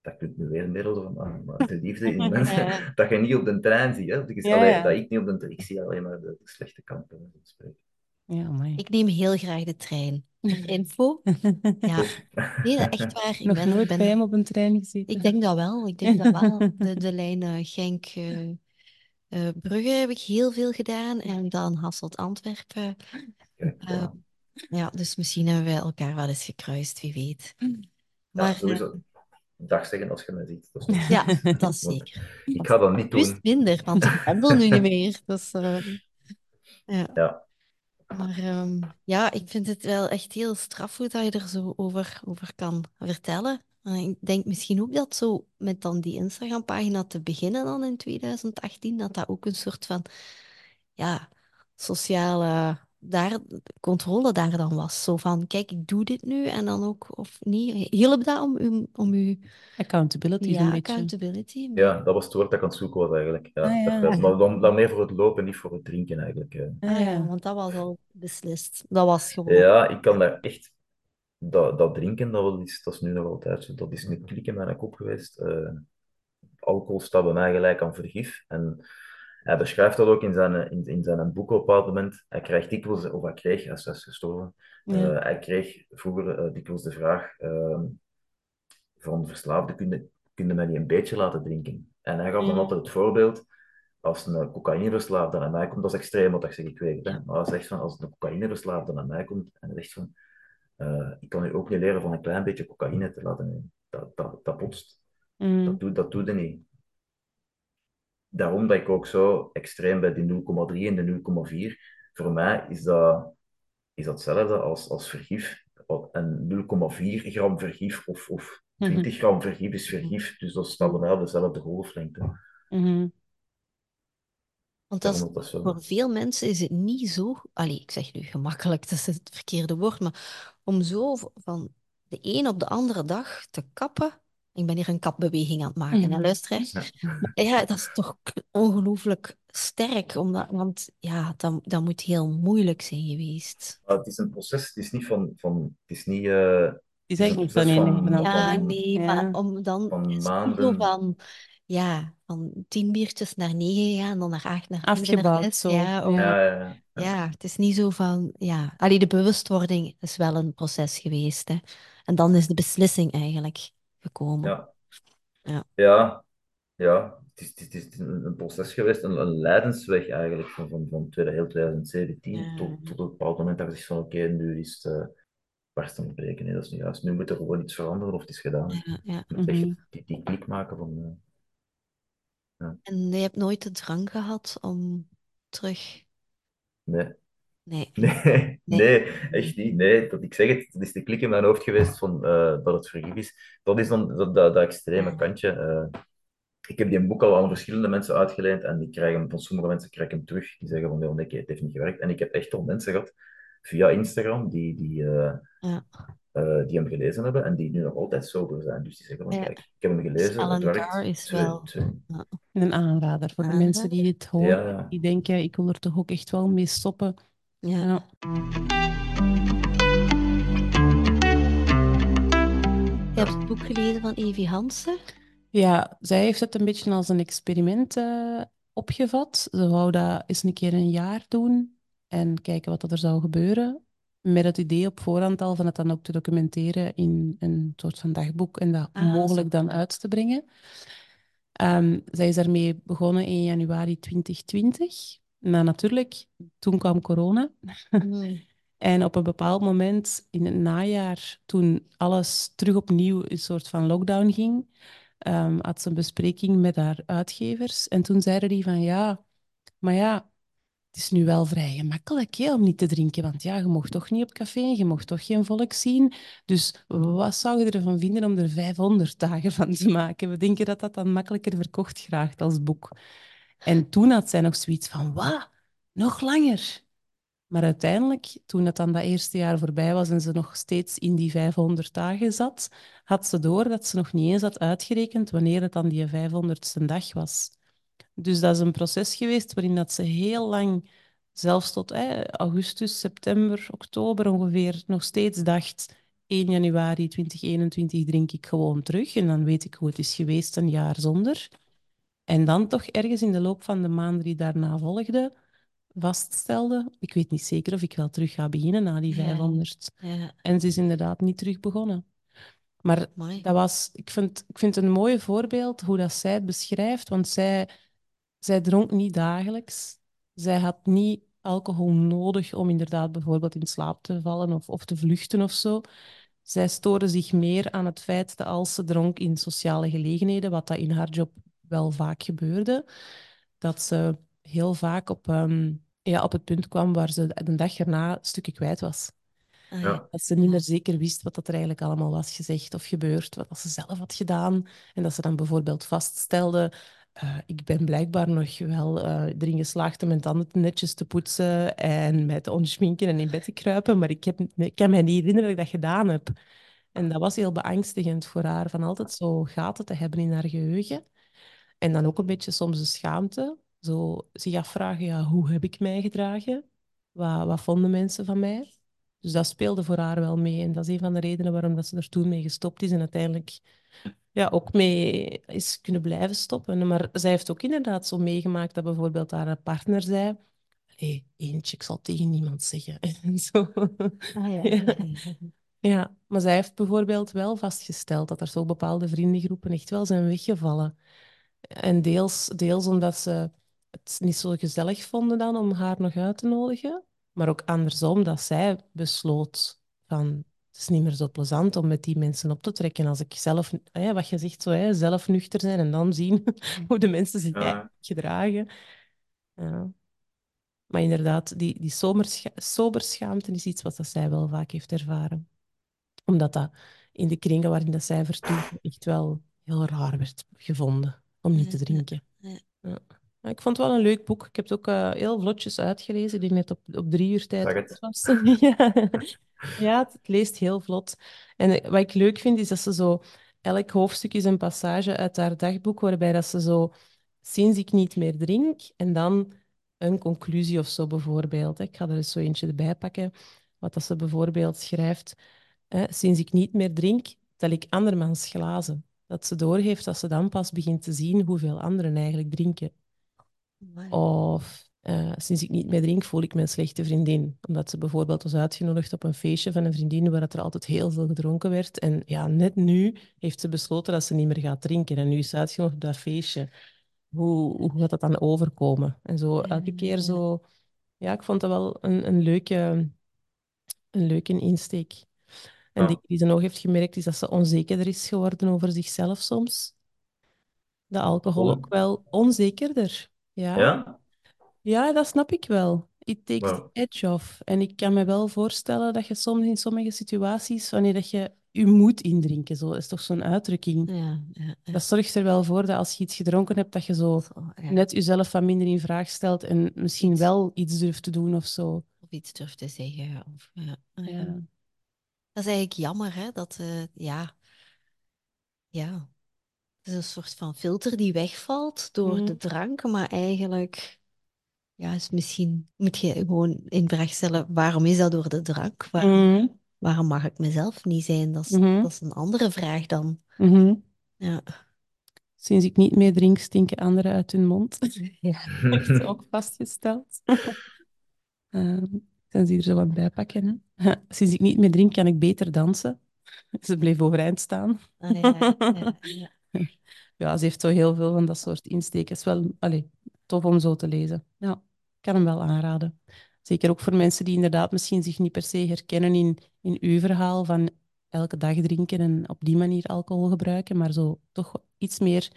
dat ik het nu weer een middel van maken, maar de liefde in mensen, Ja. dat je niet op de trein ziet. Hè? Dat, is, Ja, allee, dat ik niet op de trein, ik zie alleen maar de, de slechte kant. bij wijze van spreken. Ja. Ik neem heel graag de trein. Info. Ja, nee, dat echt waar. Ik Nog ben, nooit ben- bij hem op een trein gezeten. Ik denk dat wel. Ik denk dat wel. De, de lijn eh, Genk, eh, eh, Brugge heb ik heel veel gedaan. En dan Hasselt-Antwerpen. Kijk, Eh, ja, dus misschien hebben wij elkaar wel eens gekruist, wie weet. Ja, Maar sowieso. Dag zeggen als je mij ziet. Dat is eh, ja, dat is zeker. Ik ga dat niet doen. minder, want ik pendel nu niet meer. Dus, eh, ja. Ja. Maar ehm, ja, ik vind het wel echt heel straf hoe dat je er zo over, over kan vertellen. En ik denk misschien ook dat zo met dan die Instagram-pagina te beginnen dan in 2018, dat dat ook een soort van ja, sociale daar, controle daar dan was. Zo van, kijk, ik doe dit nu en dan ook, of niet. Hielp dat om, u, om uw Accountability ja, een beetje. accountability? Ja, dat was het woord dat ik aan het zoeken was eigenlijk. Ja, Ah, ja. dat- maar dan, dan meer voor het lopen, niet voor het drinken eigenlijk. Ah, Ah ja, ja. want dat was al beslist. Dat was gewoon... Ja, ik kan daar echt... Dat, dat drinken, dat is, dat is nu nog altijd zo. Dat is een klik in mijn kop geweest. Eh, alcohol staat bij mij gelijk aan vergif. En hij beschrijft dat ook in zijn, in, in zijn boek op een bepaald moment. Hij krijgt dikwijls, of hij kreeg, hij is gestorven, Ja. eh, hij kreeg vroeger eh, dikwijls de vraag ehm, van verslaafden, kun je, kun mij niet een beetje laten drinken? En hij gaf dan altijd het voorbeeld, als een cocaïneverslaafde naar mij komt, dat is extreem wat ik zeg, ik weet het. Maar hij zegt van, als een cocaïneverslaafde naar mij komt en hij zegt van, eh, ik kan u ook niet leren van een klein beetje cocaïne te laten nemen. Dat, dat, dat botst. Mm. Dat doet dat doet hij niet. Daarom dat ik ook zo extreem bij die 0,3 en de 0,4. Voor mij is dat, is dat hetzelfde als, als vergif. En 0,4 gram vergif of, of 20 gram vergif is vergif. Dus dat staat op dezelfde golflengte. Mhm. Want dat is, voor veel mensen is het niet zo... Allee, ik zeg nu gemakkelijk, dat is het verkeerde woord, maar om zo van de een op de andere dag te kappen... Ik ben hier een kapbeweging aan het maken, hè, Mhm. luisteraars. Ja. Ja, dat is toch ongelooflijk sterk, omdat, want ja, dat, dat moet heel moeilijk zijn geweest. Maar het is een proces, het is niet van... van het is niet... eh, Het is een eigenlijk niet van Ja, nee, Ja. maar om dan... Van het is niet zo maanden. van... Ja, van tien biertjes naar negen gegaan, dan naar acht, naar naar Afgebouwd zo. Ja, om- ja, ja, ja. Ja, het is niet zo van, ja. Allee, de bewustwording is wel een proces geweest, hè. En dan is de beslissing eigenlijk gekomen. Ja. Ja. Ja, ja. Het is, het is, het een, proces geweest, een, een leidensweg eigenlijk, van, van, van heel 2017 Ja. tot, tot een bepaald moment dat je zegt van oké, nu is het uh, barst aan het breken. Nee, dat is niet juist. Nu moet er gewoon iets veranderen of het is gedaan. Ja, ja. Echt Mhm. die, die klik maken van... En je hebt nooit de drang gehad om terug... nee, Nee. nee, nee, echt niet. Nee, dat, ik zeg het, dat is de klik in mijn hoofd geweest van, eh, dat het vergif is. Dat is dan dat, dat, dat extreme kantje. eh. ik heb die boek al aan verschillende mensen uitgeleend en die krijgen, hem- van sommige mensen krijg ik hem terug. Die zeggen van, nee, nee, het heeft niet gewerkt. En ik heb echt al mensen gehad via Instagram die, die, eh, Ja. Eh, die hem gelezen hebben en die nu nog altijd sober zijn. Dus die zeggen van, Ja. kijk, ik heb hem gelezen, het Alan werkt. Carr is Twee- wel- twee- Een aanrader voor de mensen die het horen. Ja. Die denken, ik wil er toch ook echt wel mee stoppen. Ja. Ja. Je hebt het boek gelezen van Evie Hansen. Ja, zij heeft het een beetje als een experiment eh, opgevat. Ze wou dat eens een keer een jaar doen en kijken wat er zou gebeuren. Met het idee op voorhand al van het dan ook te documenteren in een soort van dagboek en dat Ah, mogelijk dan uit te brengen. Ehm, zij is daarmee begonnen in januari 2020. Maar natuurlijk, toen kwam corona. Mm. En op een bepaald moment in het najaar, toen alles terug opnieuw een soort van lockdown ging, ehm, had ze een bespreking met haar uitgevers. En toen zeiden die van ja, maar ja, het is nu wel vrij gemakkelijk om niet te drinken, want ja, je mocht toch niet op café, je mocht toch geen volk zien. Dus wat zou je ervan vinden om er 500 dagen van te maken? We denken dat dat dan makkelijker verkocht geraakt als boek. En toen had zij nog zoiets van, wat? Nog langer? Maar uiteindelijk, toen het dan dat eerste jaar voorbij was en ze nog steeds in die 500 dagen zat, had ze door dat ze nog niet eens had uitgerekend wanneer het dan die 500ste dag was. Dus dat is een proces geweest waarin dat ze heel lang, zelfs tot eh, augustus, september, oktober ongeveer, nog steeds dacht, 1 januari 2021 drink ik gewoon terug en dan weet ik hoe het is geweest een jaar zonder. En dan toch ergens in de loop van de maanden die daarna volgden, vaststelde, ik weet niet zeker of ik wel terug ga beginnen na die Ja. 500. Ja, En ze is inderdaad niet terug begonnen. Maar mooi. dat was, ik vind, ik vind het een mooi voorbeeld hoe dat zij het beschrijft, want zij, zij dronk niet dagelijks. Zij had niet alcohol nodig om inderdaad bijvoorbeeld in slaap te vallen of, of te vluchten of zo. Zij stoorde zich meer aan het feit dat als ze dronk in sociale gelegenheden, wat dat in haar job wel vaak gebeurde, dat ze heel vaak op, ehm, ja, op het punt kwam waar ze de dag erna stukken kwijt was. Ah, Ja. Dat ze niet meer zeker wist wat dat er eigenlijk allemaal was gezegd of gebeurd, wat dat ze zelf had gedaan. En dat ze dan bijvoorbeeld vaststelde, eh, ik ben blijkbaar nog wel eh, erin geslaagd om mijn tanden netjes te poetsen en mij te onschminken en in bed te kruipen, maar ik, heb, ik kan me niet herinneren dat ik dat gedaan heb. En dat was heel beangstigend voor haar, van altijd zo gaten te hebben in haar geheugen. En dan ook een beetje soms de schaamte. Zo zich afvragen, ja, hoe heb ik mij gedragen? Wat, wat vonden mensen van mij? Dus dat speelde voor haar wel mee. En dat is een van de redenen waarom dat ze er toen mee gestopt is. En uiteindelijk ja, ook mee is kunnen blijven stoppen. Maar zij heeft ook inderdaad zo meegemaakt dat bijvoorbeeld haar partner zei... Hé, eentje, ik zal tegen niemand zeggen. En zo. Ah, ja. Ja. Ja, maar zij heeft bijvoorbeeld wel vastgesteld dat er zo bepaalde vriendengroepen echt wel zijn weggevallen. En deels, deels omdat ze het niet zo gezellig vonden dan om haar nog uit te nodigen, maar ook andersom dat zij besloot van het is niet meer zo plezant om met die mensen op te trekken als ik zelf, hè, wat je zegt, zo, hè, zelf nuchter zijn en dan zien hoe de mensen zich Ja. gedragen. Ja. Maar inderdaad, die, die soberscha soberschaamte is iets wat dat zij wel vaak heeft ervaren omdat dat in de kringen waarin dat zij vertoefde echt wel heel raar werd gevonden om niet te drinken. ja. Ik vond het wel een leuk boek. Ik heb het ook eh, heel vlotjes uitgelezen. Ik denk net op, op drie uur tijd was. ja, ja het, leest heel vlot. En eh, wat ik leuk vind, is dat ze zo... Elk hoofdstuk is een passage uit haar dagboek waarbij dat ze zo... Sinds ik niet meer drink, en dan een conclusie of zo bijvoorbeeld. Ik ga er eens zo eentje erbij pakken. Wat dat ze bijvoorbeeld schrijft... Hè, sinds ik niet meer drink, tel ik andermans glazen. Dat ze doorheeft dat ze dan pas begint te zien hoeveel anderen eigenlijk drinken. Of eh, sinds ik niet meer drink, voel ik me een slechte vriendin. Omdat ze bijvoorbeeld was uitgenodigd op een feestje van een vriendin waar het er altijd heel veel gedronken werd. En ja, net nu heeft ze besloten dat ze niet meer gaat drinken. En nu is ze uitgenodigd op dat feestje. Hoe, hoe gaat dat dan overkomen? En zo elke keer zo... Ja, ik vond dat wel een, een leuke, een leuke insteek. En Ja. die, ze nog heeft gemerkt, is dat ze onzekerder is geworden over zichzelf soms. Dat alcohol Oh. ook wel onzekerder. Ja. Ja? Ja, dat snap ik wel. It takes the Wow. edge off. En ik kan me wel voorstellen dat je soms in sommige situaties, wanneer dat je je moet indrinken, zo is toch zo'n uitdrukking. Ja, ja, ja. Dat zorgt er wel voor dat als je iets gedronken hebt, dat je zo Zo, ja. net jezelf wat minder in vraag stelt en misschien Iets. wel iets durft te doen of zo. Of iets durft te zeggen. Of, ja. Ja. Ja. Dat is eigenlijk jammer, hè? Dat, eh, ja. Ja. Het is een soort van filter die wegvalt door Mhm. de drank, maar eigenlijk, ja, is misschien moet je gewoon in vraag stellen, waarom is dat door de drank? Waar- Mhm. waarom mag ik mezelf niet zijn? Dat is, Mhm. dat is een andere vraag dan. Ja. Sinds ik niet meer drink, stinken anderen uit hun mond. Ja. Heeft ze ook vastgesteld. Ehm ik kan ze hier zo wat bij pakken. Hè. Sinds ik niet meer drink, kan ik beter dansen. Ze bleef overeind staan. Ah, ja, ja, ja. Ja, ze heeft zo heel veel van dat soort insteken. Het is wel allee, tof om zo te lezen. Ja, ik kan hem wel aanraden. Zeker ook voor mensen die inderdaad misschien zich niet per se herkennen in, in uw verhaal van elke dag drinken en op die manier alcohol gebruiken, maar zo toch iets meer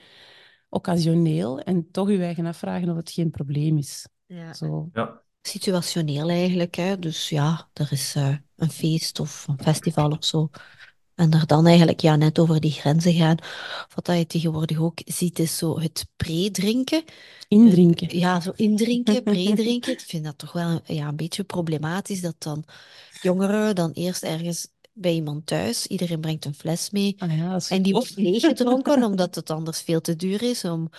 occasioneel en toch uw eigen afvragen of het geen probleem is. Ja. Zo. Ja. Situationeel eigenlijk, hè. Dus ja, er is eh, een feest of een festival of zo. En er dan eigenlijk ja, net over die grenzen gaan. Wat dat je tegenwoordig ook ziet, is zo het pre-drinken. Indrinken. Ja, zo indrinken, pre-drinken. Ik vind dat toch wel ja, een beetje problematisch dat dan jongeren dan eerst ergens bij iemand thuis, iedereen brengt een fles mee. Ah ja, En die wordt leeggedronken, omdat het anders veel te duur is om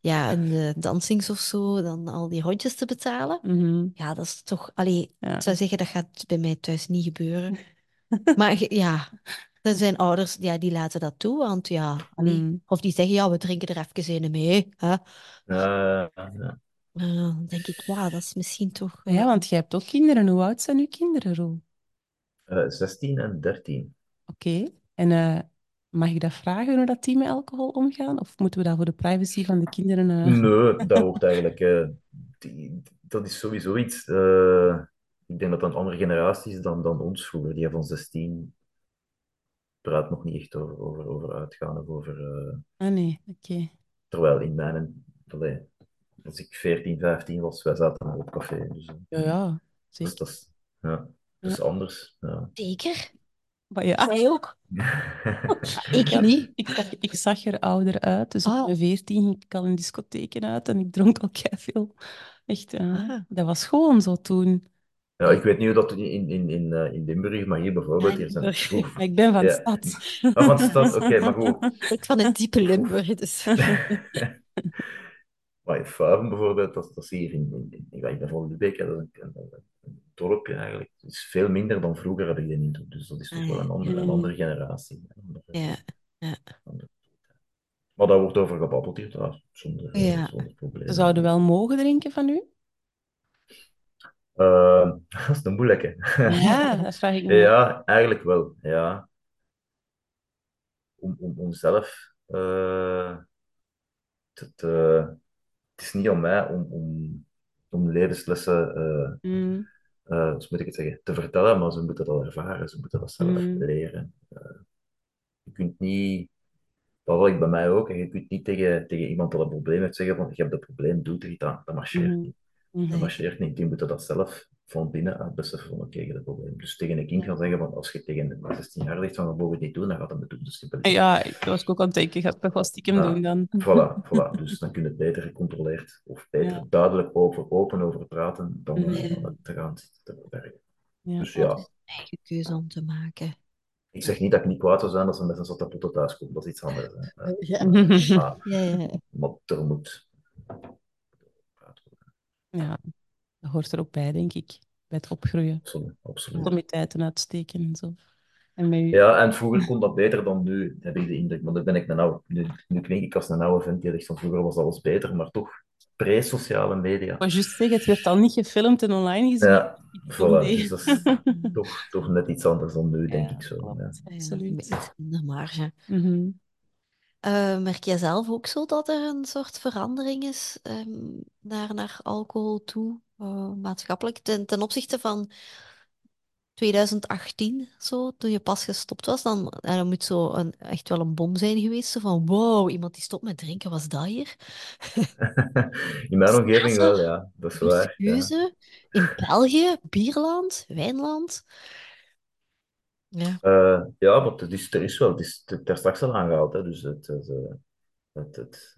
ja, een eh, dansings of zo, dan al die rondjes te betalen. Mhm. Ja, dat is toch... Allee, Ja. ik zou zeggen, dat gaat bij mij thuis niet gebeuren. Maar ja, er zijn ouders ja, die laten dat toe, want ja, Mm. of die zeggen, ja, we drinken er even een mee. Hè? Ja, ja. Eh, dan denk ik, ja, dat is misschien toch... eh, Ja, want jij hebt ook kinderen. Hoe oud zijn uw kinderen, Roel? Eh, 16 en 13. Oké. En eh, mag ik dat vragen, hoe dat die met alcohol omgaan? Of moeten we dat voor de privacy van de kinderen... eh, Nee, dat wordt eigenlijk... eh, die, dat is sowieso iets... eh, ik denk dat dat een andere generatie is dan, dan ons vroeger. Die van 16 praat nog niet echt over, over, over uitgaan of over... eh, Ah, nee. Oké. terwijl in mijn... Allee, als ik 14, 15 was, wij zaten al op café. Dus, eh, Ja, ja. dat is, Zeker. dat is, ja, dat is anders. Ja. Zeker. Maar ja. Jij ook? Ik niet. Ik zag, ik zag er ouder uit. Dus Ah. op mijn veertien ging ik al in discotheken uit en ik dronk al veel. Echt, eh, Ah. dat was gewoon zo toen. Ja, ik weet niet hoe dat in, in, in, eh, in Limburg, maar hier bijvoorbeeld, Ja, hier zijn ik ben van de Ja. stad. Ah, van de stad, oké, maar goed. Ik van het diepe Limburg, dus... Maar in Faven bijvoorbeeld, dat, dat is hier in, in, in, ik ben van Lubeck, hè, dat is een, een, een dorpje eigenlijk. Het is veel minder dan vroeger, heb ik de indruk. Dus dat is toch wel een andere, een andere generatie. Een andere- Ja. andere- Maar daar wordt over gebabbeld hier, zonder, eh, Ja. zonder probleem. Ze zouden wel mogen drinken van u? Eh, dat is een moeilijke. Ja, dat vraag ik me. Ja, eigenlijk wel. Ja. Om, om, om zelf eh, te, te- het is niet aan mij om, om, om levenslessen, Mm, hoe moet ik het zeggen, te vertellen, maar ze moeten dat ervaren, ze moeten dat zelf Mm. leren. Je kunt niet, dat wil ik bij mij ook, en je kunt niet tegen, tegen iemand dat een probleem heeft zeggen van, je hebt een probleem, doe er iets aan. Dat marcheert Mhm. niet. Mhm. Dat marcheert niet. Die moeten dat zelf van binnen uit beseffen van, oké, hebt een probleem. Dus tegen een kind gaan zeggen van, als je tegen een 16 jaar zegt van, we mogen het niet doen, dan gaat dat het doen. Dus simpel. Ja, ik was ook aan het denken, ik ga het toch wel stiekem Ja. doen dan. Voilà, voilà. Dus dan kun je het beter gecontroleerd of beter Ja. duidelijk over, open over praten dan, eh, Mhm. dan het te gaan zitten te verbergen. Ja. Dus Dat ja, is een eigen keuze om te maken. ik zeg niet dat ik niet kwaad zou zijn als ze met een zotte potten thuis komen. Dat is iets anders. Hè. Ja. Maar, Ja, ja, ja. maar er moet. Ja, dat hoort er ook bij, denk ik. Bij het opgroeien. Absoluut. absoluut. Comiteiten uitsteken en zo. En met. Ja, en vroeger kon dat beter dan nu, heb ik de indruk. Maar nu ben ik een oude, nu, nu klink ik als een oude vent die zegt van vroeger was alles beter, maar toch pre-sociale media. Ik wou juist zeggen, het werd al niet gefilmd en online gezien. Ja, voilà. Dus dat is toch, toch net iets anders dan nu, denk Ja, ik zo. Ja. Absoluut. iets minder marge. Mhm. Eh, merk jij zelf ook zo dat er een soort verandering is ehm, naar, naar alcohol toe, eh, maatschappelijk, ten, ten opzichte van 2018, zo, toen je pas gestopt was? Dan, eh, dan moet zo een, echt wel een bom zijn geweest, zo van wow, iemand die stopt met drinken, was dat hier? In mijn omgeving wel, ja. Dat is waar. Ja. In België, bierland, wijnland. Ja, Eh, ja, maar het is, er is wel, het is daar straks al aangehaald. Dus het, het, eh, het, het-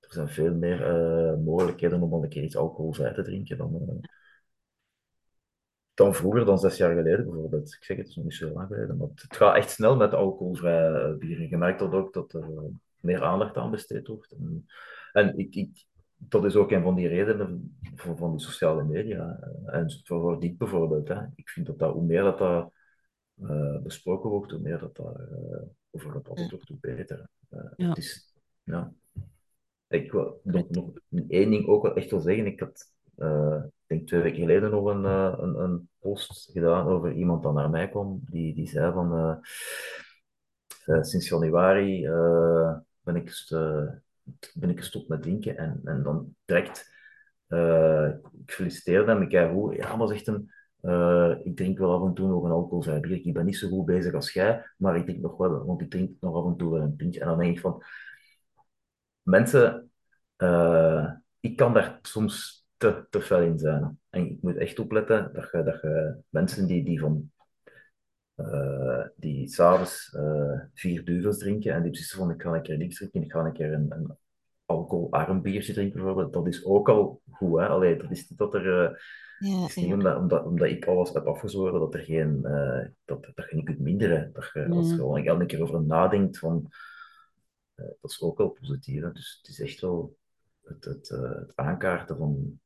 er zijn veel meer eh, mogelijkheden om al een keer iets alcoholvrij te drinken dan, dan vroeger, dan zes jaar geleden bijvoorbeeld. Ik zeg het, is nog niet zo lang geleden, maar het, gaat echt snel met alcoholvrije eh, bieren. Je merkt dat ook dat er meer aandacht aan besteed wordt. En, ik, ik, dat is ook een van die redenen van, van die sociale media. En voor, voor dit bijvoorbeeld. Hè. Ik vind dat, dat hoe meer dat, dat besproken wordt, hoe meer dat daar eh, over gebabbeld wordt, hoe beter. Eh, Ja. Het is, ja. Ik wil nog, nog één ding ook wel echt wel zeggen. Ik had, eh, ik denk twee weken geleden nog een, eh, een, een post gedaan over iemand dat naar mij kwam, die, die zei van, eh, eh, sinds januari eh, ben, ik eh, ben ik gestopt met drinken en, en dan direct, eh, ik feliciteerde hem, ik zei hoe, ja, maar zegt hem, eh, ik drink wel af en toe nog een alcoholvrij bier. Ik ben niet zo goed bezig als jij, maar ik drink nog wel, want ik drink nog af en toe wel een pintje. En dan denk ik van, mensen, eh, ik kan daar soms te, te fel in zijn. En ik moet echt opletten dat dat mensen die, die van eh, die s'avonds eh vier duvels drinken en die beslissen van ik ga een keer niks drinken, ik ga een keer een, een alcoholarm biertje drinken bijvoorbeeld, dat is ook al goed. Hè? Allee, dat is niet dat er... ja, het is niet ja. omdat, omdat, omdat ik alles heb afgezworen dat er geen, eh, dat, dat je niet kunt minderen. Dat je, als je Mm. gewoon elke keer over nadenkt, van, eh, dat is ook wel positief. Hè? Dus het is echt wel het, het, eh, het aankaarten van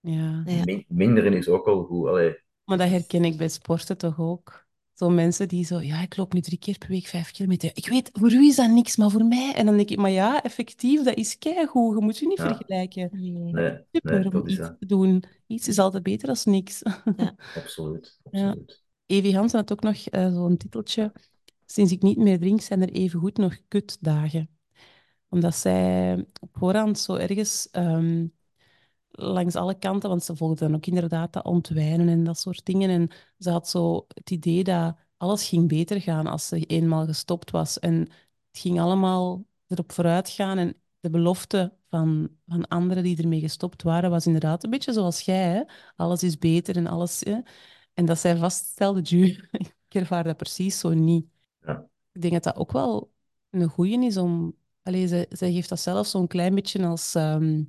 Ja. Ja. min- minderen is ook al goed. Allee, Maar dat herken ik bij sporten toch ook. Zo mensen die zo, ja, ik loop nu drie keer per week vijf kilometer. Ik weet, voor u is dat niks, maar voor mij... En dan denk ik, maar ja, effectief, dat is keigoed. Je moet je niet Ja. vergelijken. Nee. Nee, nee, Super om iets dat. te doen. Iets is altijd beter dan niks. Absoluut, Ja. absoluut. Evi Hansen had ook nog eh, zo'n titeltje. Sinds ik niet meer drink, zijn er evengoed nog kutdagen. Omdat zij op voorhand zo ergens ehm, langs alle kanten, want ze volgde dan ook inderdaad dat ontwijnen en dat soort dingen. En ze had zo het idee dat alles ging beter gaan als ze eenmaal gestopt was. En het ging allemaal erop vooruit gaan. En de belofte van, van anderen die ermee gestopt waren, was inderdaad een beetje zoals jij. Hè? Alles is beter en alles. Hè? En dat zij vaststelde, Ju, ik ervaar dat precies zo niet. Ja. Ik denk dat dat ook wel een goeie is om... Allee, zij, zij geeft dat zelf zo'n klein beetje als, ehm,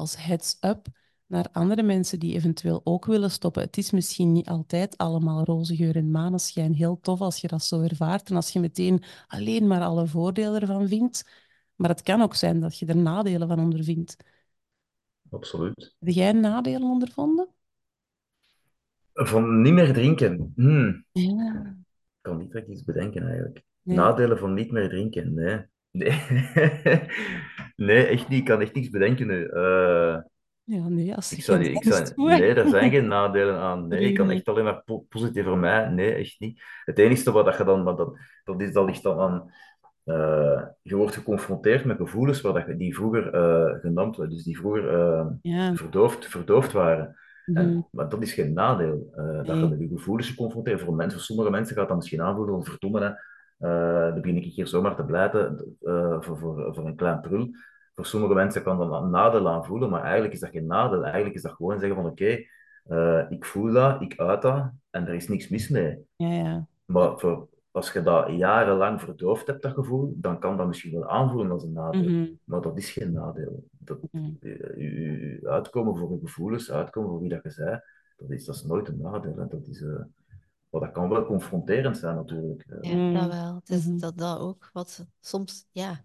als heads-up naar andere mensen die eventueel ook willen stoppen. Het is misschien niet altijd allemaal roze geur en maneschijn. Heel tof als je dat zo ervaart en als je meteen alleen maar alle voordelen ervan vindt. Maar het kan ook zijn dat je er nadelen van ondervindt. Absoluut. Heb jij nadelen ondervonden? Van niet meer drinken. Hmm. Ja. Ik kan niet direct iets bedenken eigenlijk. Nee. Nadelen van niet meer drinken, nee. Nee, nee echt niet. Ik kan echt niks bedenken nu. Eh, Ja, nee, als ik zou niet, ik zou, nee, daar zijn geen nadelen aan. Nee, ik kan echt alleen maar po- positief voor mij. Nee, echt niet. Het enige wat dat je dan, maar dat, dat, is, dat ligt dan aan. eh, je wordt geconfronteerd met gevoelens waar dat je, die vroeger eh genamd werden, dus die vroeger Ja. verdoofd, verdoofd waren. En, Mhm. maar dat is geen nadeel. dat je Nee. met je gevoelens geconfronteerd Voor, mensen, voor sommige mensen gaat dat misschien aanvoelen van hè, eh, dan begin ik hier zomaar te blijten eh, voor, voor, voor een klein prul. Voor sommige mensen kan dat een nadeel aanvoelen, maar eigenlijk is dat geen nadeel. Eigenlijk is dat gewoon zeggen van oké, eh, ik voel dat, ik uit dat en er is niks mis mee. Ja, ja. Maar voor, als je dat jarenlang verdoofd hebt, dat gevoel, dan kan dat misschien wel aanvoelen als een nadeel. Mhm. Maar dat is geen nadeel. Dat, Mhm. je, je- je uitkomen voor je gevoelens, uitkomen voor wie dat je bent, dat is, dat is nooit een nadeel. Hè. Dat, is, eh, maar dat kan wel confronterend zijn natuurlijk. Eh, Ja, Mm. dat wel. Het is Mhm. dat, dat ook wat soms ja,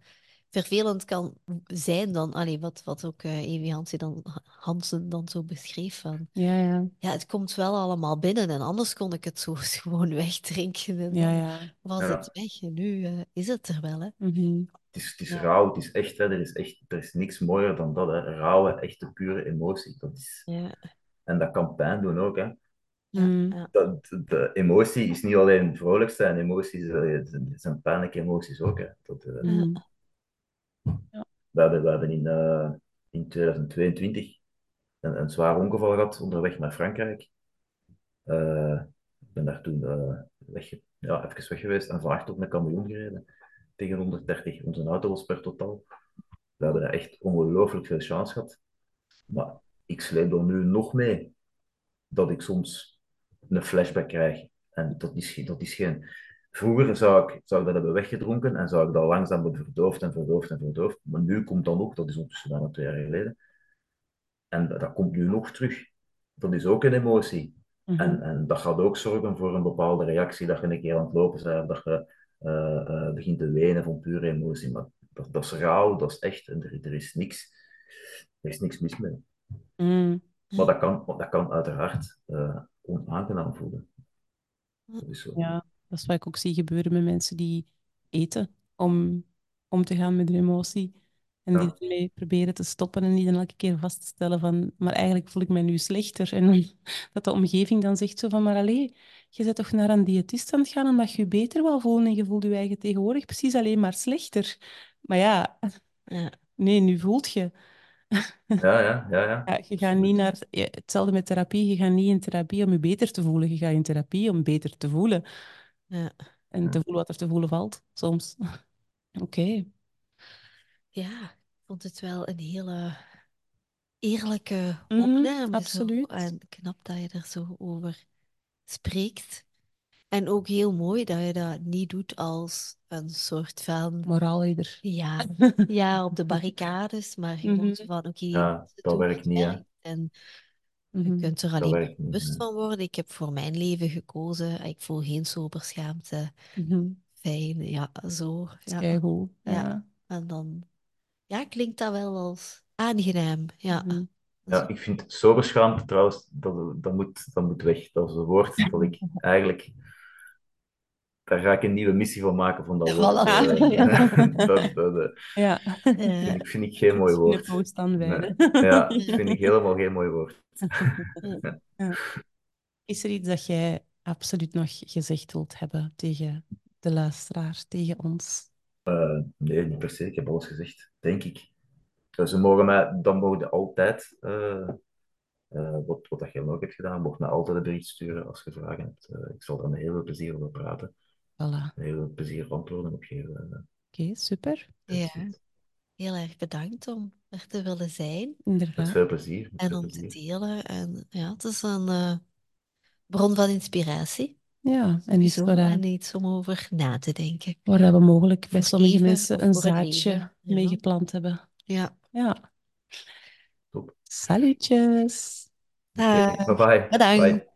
vervelend kan zijn dan. Allee, wat, wat ook eh Evi Hansen dan, Hansen dan zo beschreef van. Ja, ja. Ja, het komt wel allemaal binnen en anders kon ik het zo gewoon wegdrinken en Ja, dan ja. was Ja. het weg. En nu eh, is het er wel, hè. Mhm. Het is, het is Ja. rauw, het is echt, hè. Er, is echt, er is niks mooier dan dat. Hè. Rauwe, echte, pure emotie. Dat is, Ja, en dat kan pijn doen ook. Hè. Ja, ja. Dat, de emotie is niet alleen vrolijk zijn, emoties eh, zijn- pijnlijke emoties ook. Hè. Dat, eh, Mhm. we, hebben, we hebben in, eh, in 2022 een, een zwaar ongeval gehad onderweg naar Frankrijk. Eh, ik ben daar toen eh, weg, ja, even weg geweest en vaart op een camion gereden. Tegen 130. Onze auto was per totaal. We hebben daar echt ongelooflijk veel chance gehad. Maar ik sleep er nu nog mee dat ik soms een flashback krijg. En dat is, dat is geen... Vroeger zou ik, zou ik dat hebben weggedronken en zou ik dat langzaam hebben verdoofd en verdoofd en verdoofd. Maar nu komt dat nog, dat is ondertussen bijna twee jaar geleden. En dat komt nu nog terug. Dat is ook een emotie. Mhm. En, en dat gaat ook zorgen voor een bepaalde reactie, dat je een keer aan het lopen bent, dat je eh, eh, begint te wenen van pure emotie. Maar dat, dat is rauw, dat is echt, en er, er is niks, er is niks mis mee. Mhm. Maar dat kan, dat kan uiteraard eh, onaangenaam voelen. Zo. Ja, dat is wat ik ook zie gebeuren met mensen die eten om om te gaan met hun emotie. En die Ja. ermee proberen te stoppen en die dan elke keer vaststellen van, maar eigenlijk voel ik mij nu slechter. En dan, dat de omgeving dan zegt zo van, maar allee, je bent toch naar een diëtist aan het gaan omdat je je beter wil voelen en je voelt je eigen tegenwoordig precies alleen maar slechter. Maar ja, Ja. nee, nu voelt je. Ja, ja, ja, ja. Ja, je gaat niet naar, hetzelfde met therapie, je gaat niet in therapie om je beter te voelen, je gaat in therapie om beter te voelen. Ja. En te voelen wat er te voelen valt, soms. Oké. Ja, ik vond het wel een hele eerlijke Mhm, opname. zo. absoluut. En knap dat je er zo over spreekt. En ook heel mooi dat je dat niet doet als een soort van, Moraalridder. ja, ja, op de barricades, maar gewoon Mhm. zo van, oké, Ja, dit is dat werkt niet, hè. En je Mhm. kunt er alleen maar werkt niet. bewust van worden. Ik heb voor mijn leven gekozen. Ik voel geen soberschaamte. Mhm. Fijn, ja, zo. Dat is Ja. Ja. Ja. En dan ja, klinkt dat wel als aangenaam. Ja. Mhm. Ja, ik vind soberschaamte trouwens, dat, dat, moet, dat moet weg. Dat is een woord dat ik eigenlijk daar ga ik een nieuwe missie van maken van dat Ja, woord. voilà. eh, Ja. dat, dat, eh, Ja. Eh, vind, ik, vind ik geen mooi In woord. de post aanwijden. Nee. Ja, dat vind ik helemaal geen mooi woord. Is er iets dat jij absoluut nog gezegd wilt hebben tegen de luisteraar, tegen ons? Eh, nee, niet per se. Ik heb alles gezegd, denk ik. Dus ze mogen mij, dan mogen ze altijd, eh, eh, wat, wat dat jij ook hebt gedaan, mocht mij altijd een bericht sturen als je vragen hebt. Eh, ik zal er met heel veel plezier over praten. Voilà. Met heel veel plezier antwoorden op geven. Eh, Oké, super. Ja. heel erg bedankt om er te willen zijn Met Inderdaad. veel plezier. Met en veel om te delen. En ja, het is een eh, bron van inspiratie. Ja, en iets waar, en iets om over na te denken. waar we mogelijk bij Voor sommige mensen een zaadje leven, ja. mee geplant hebben. Ja, Ja. Top. Salutjes. Bye bye. Bedankt. Bye.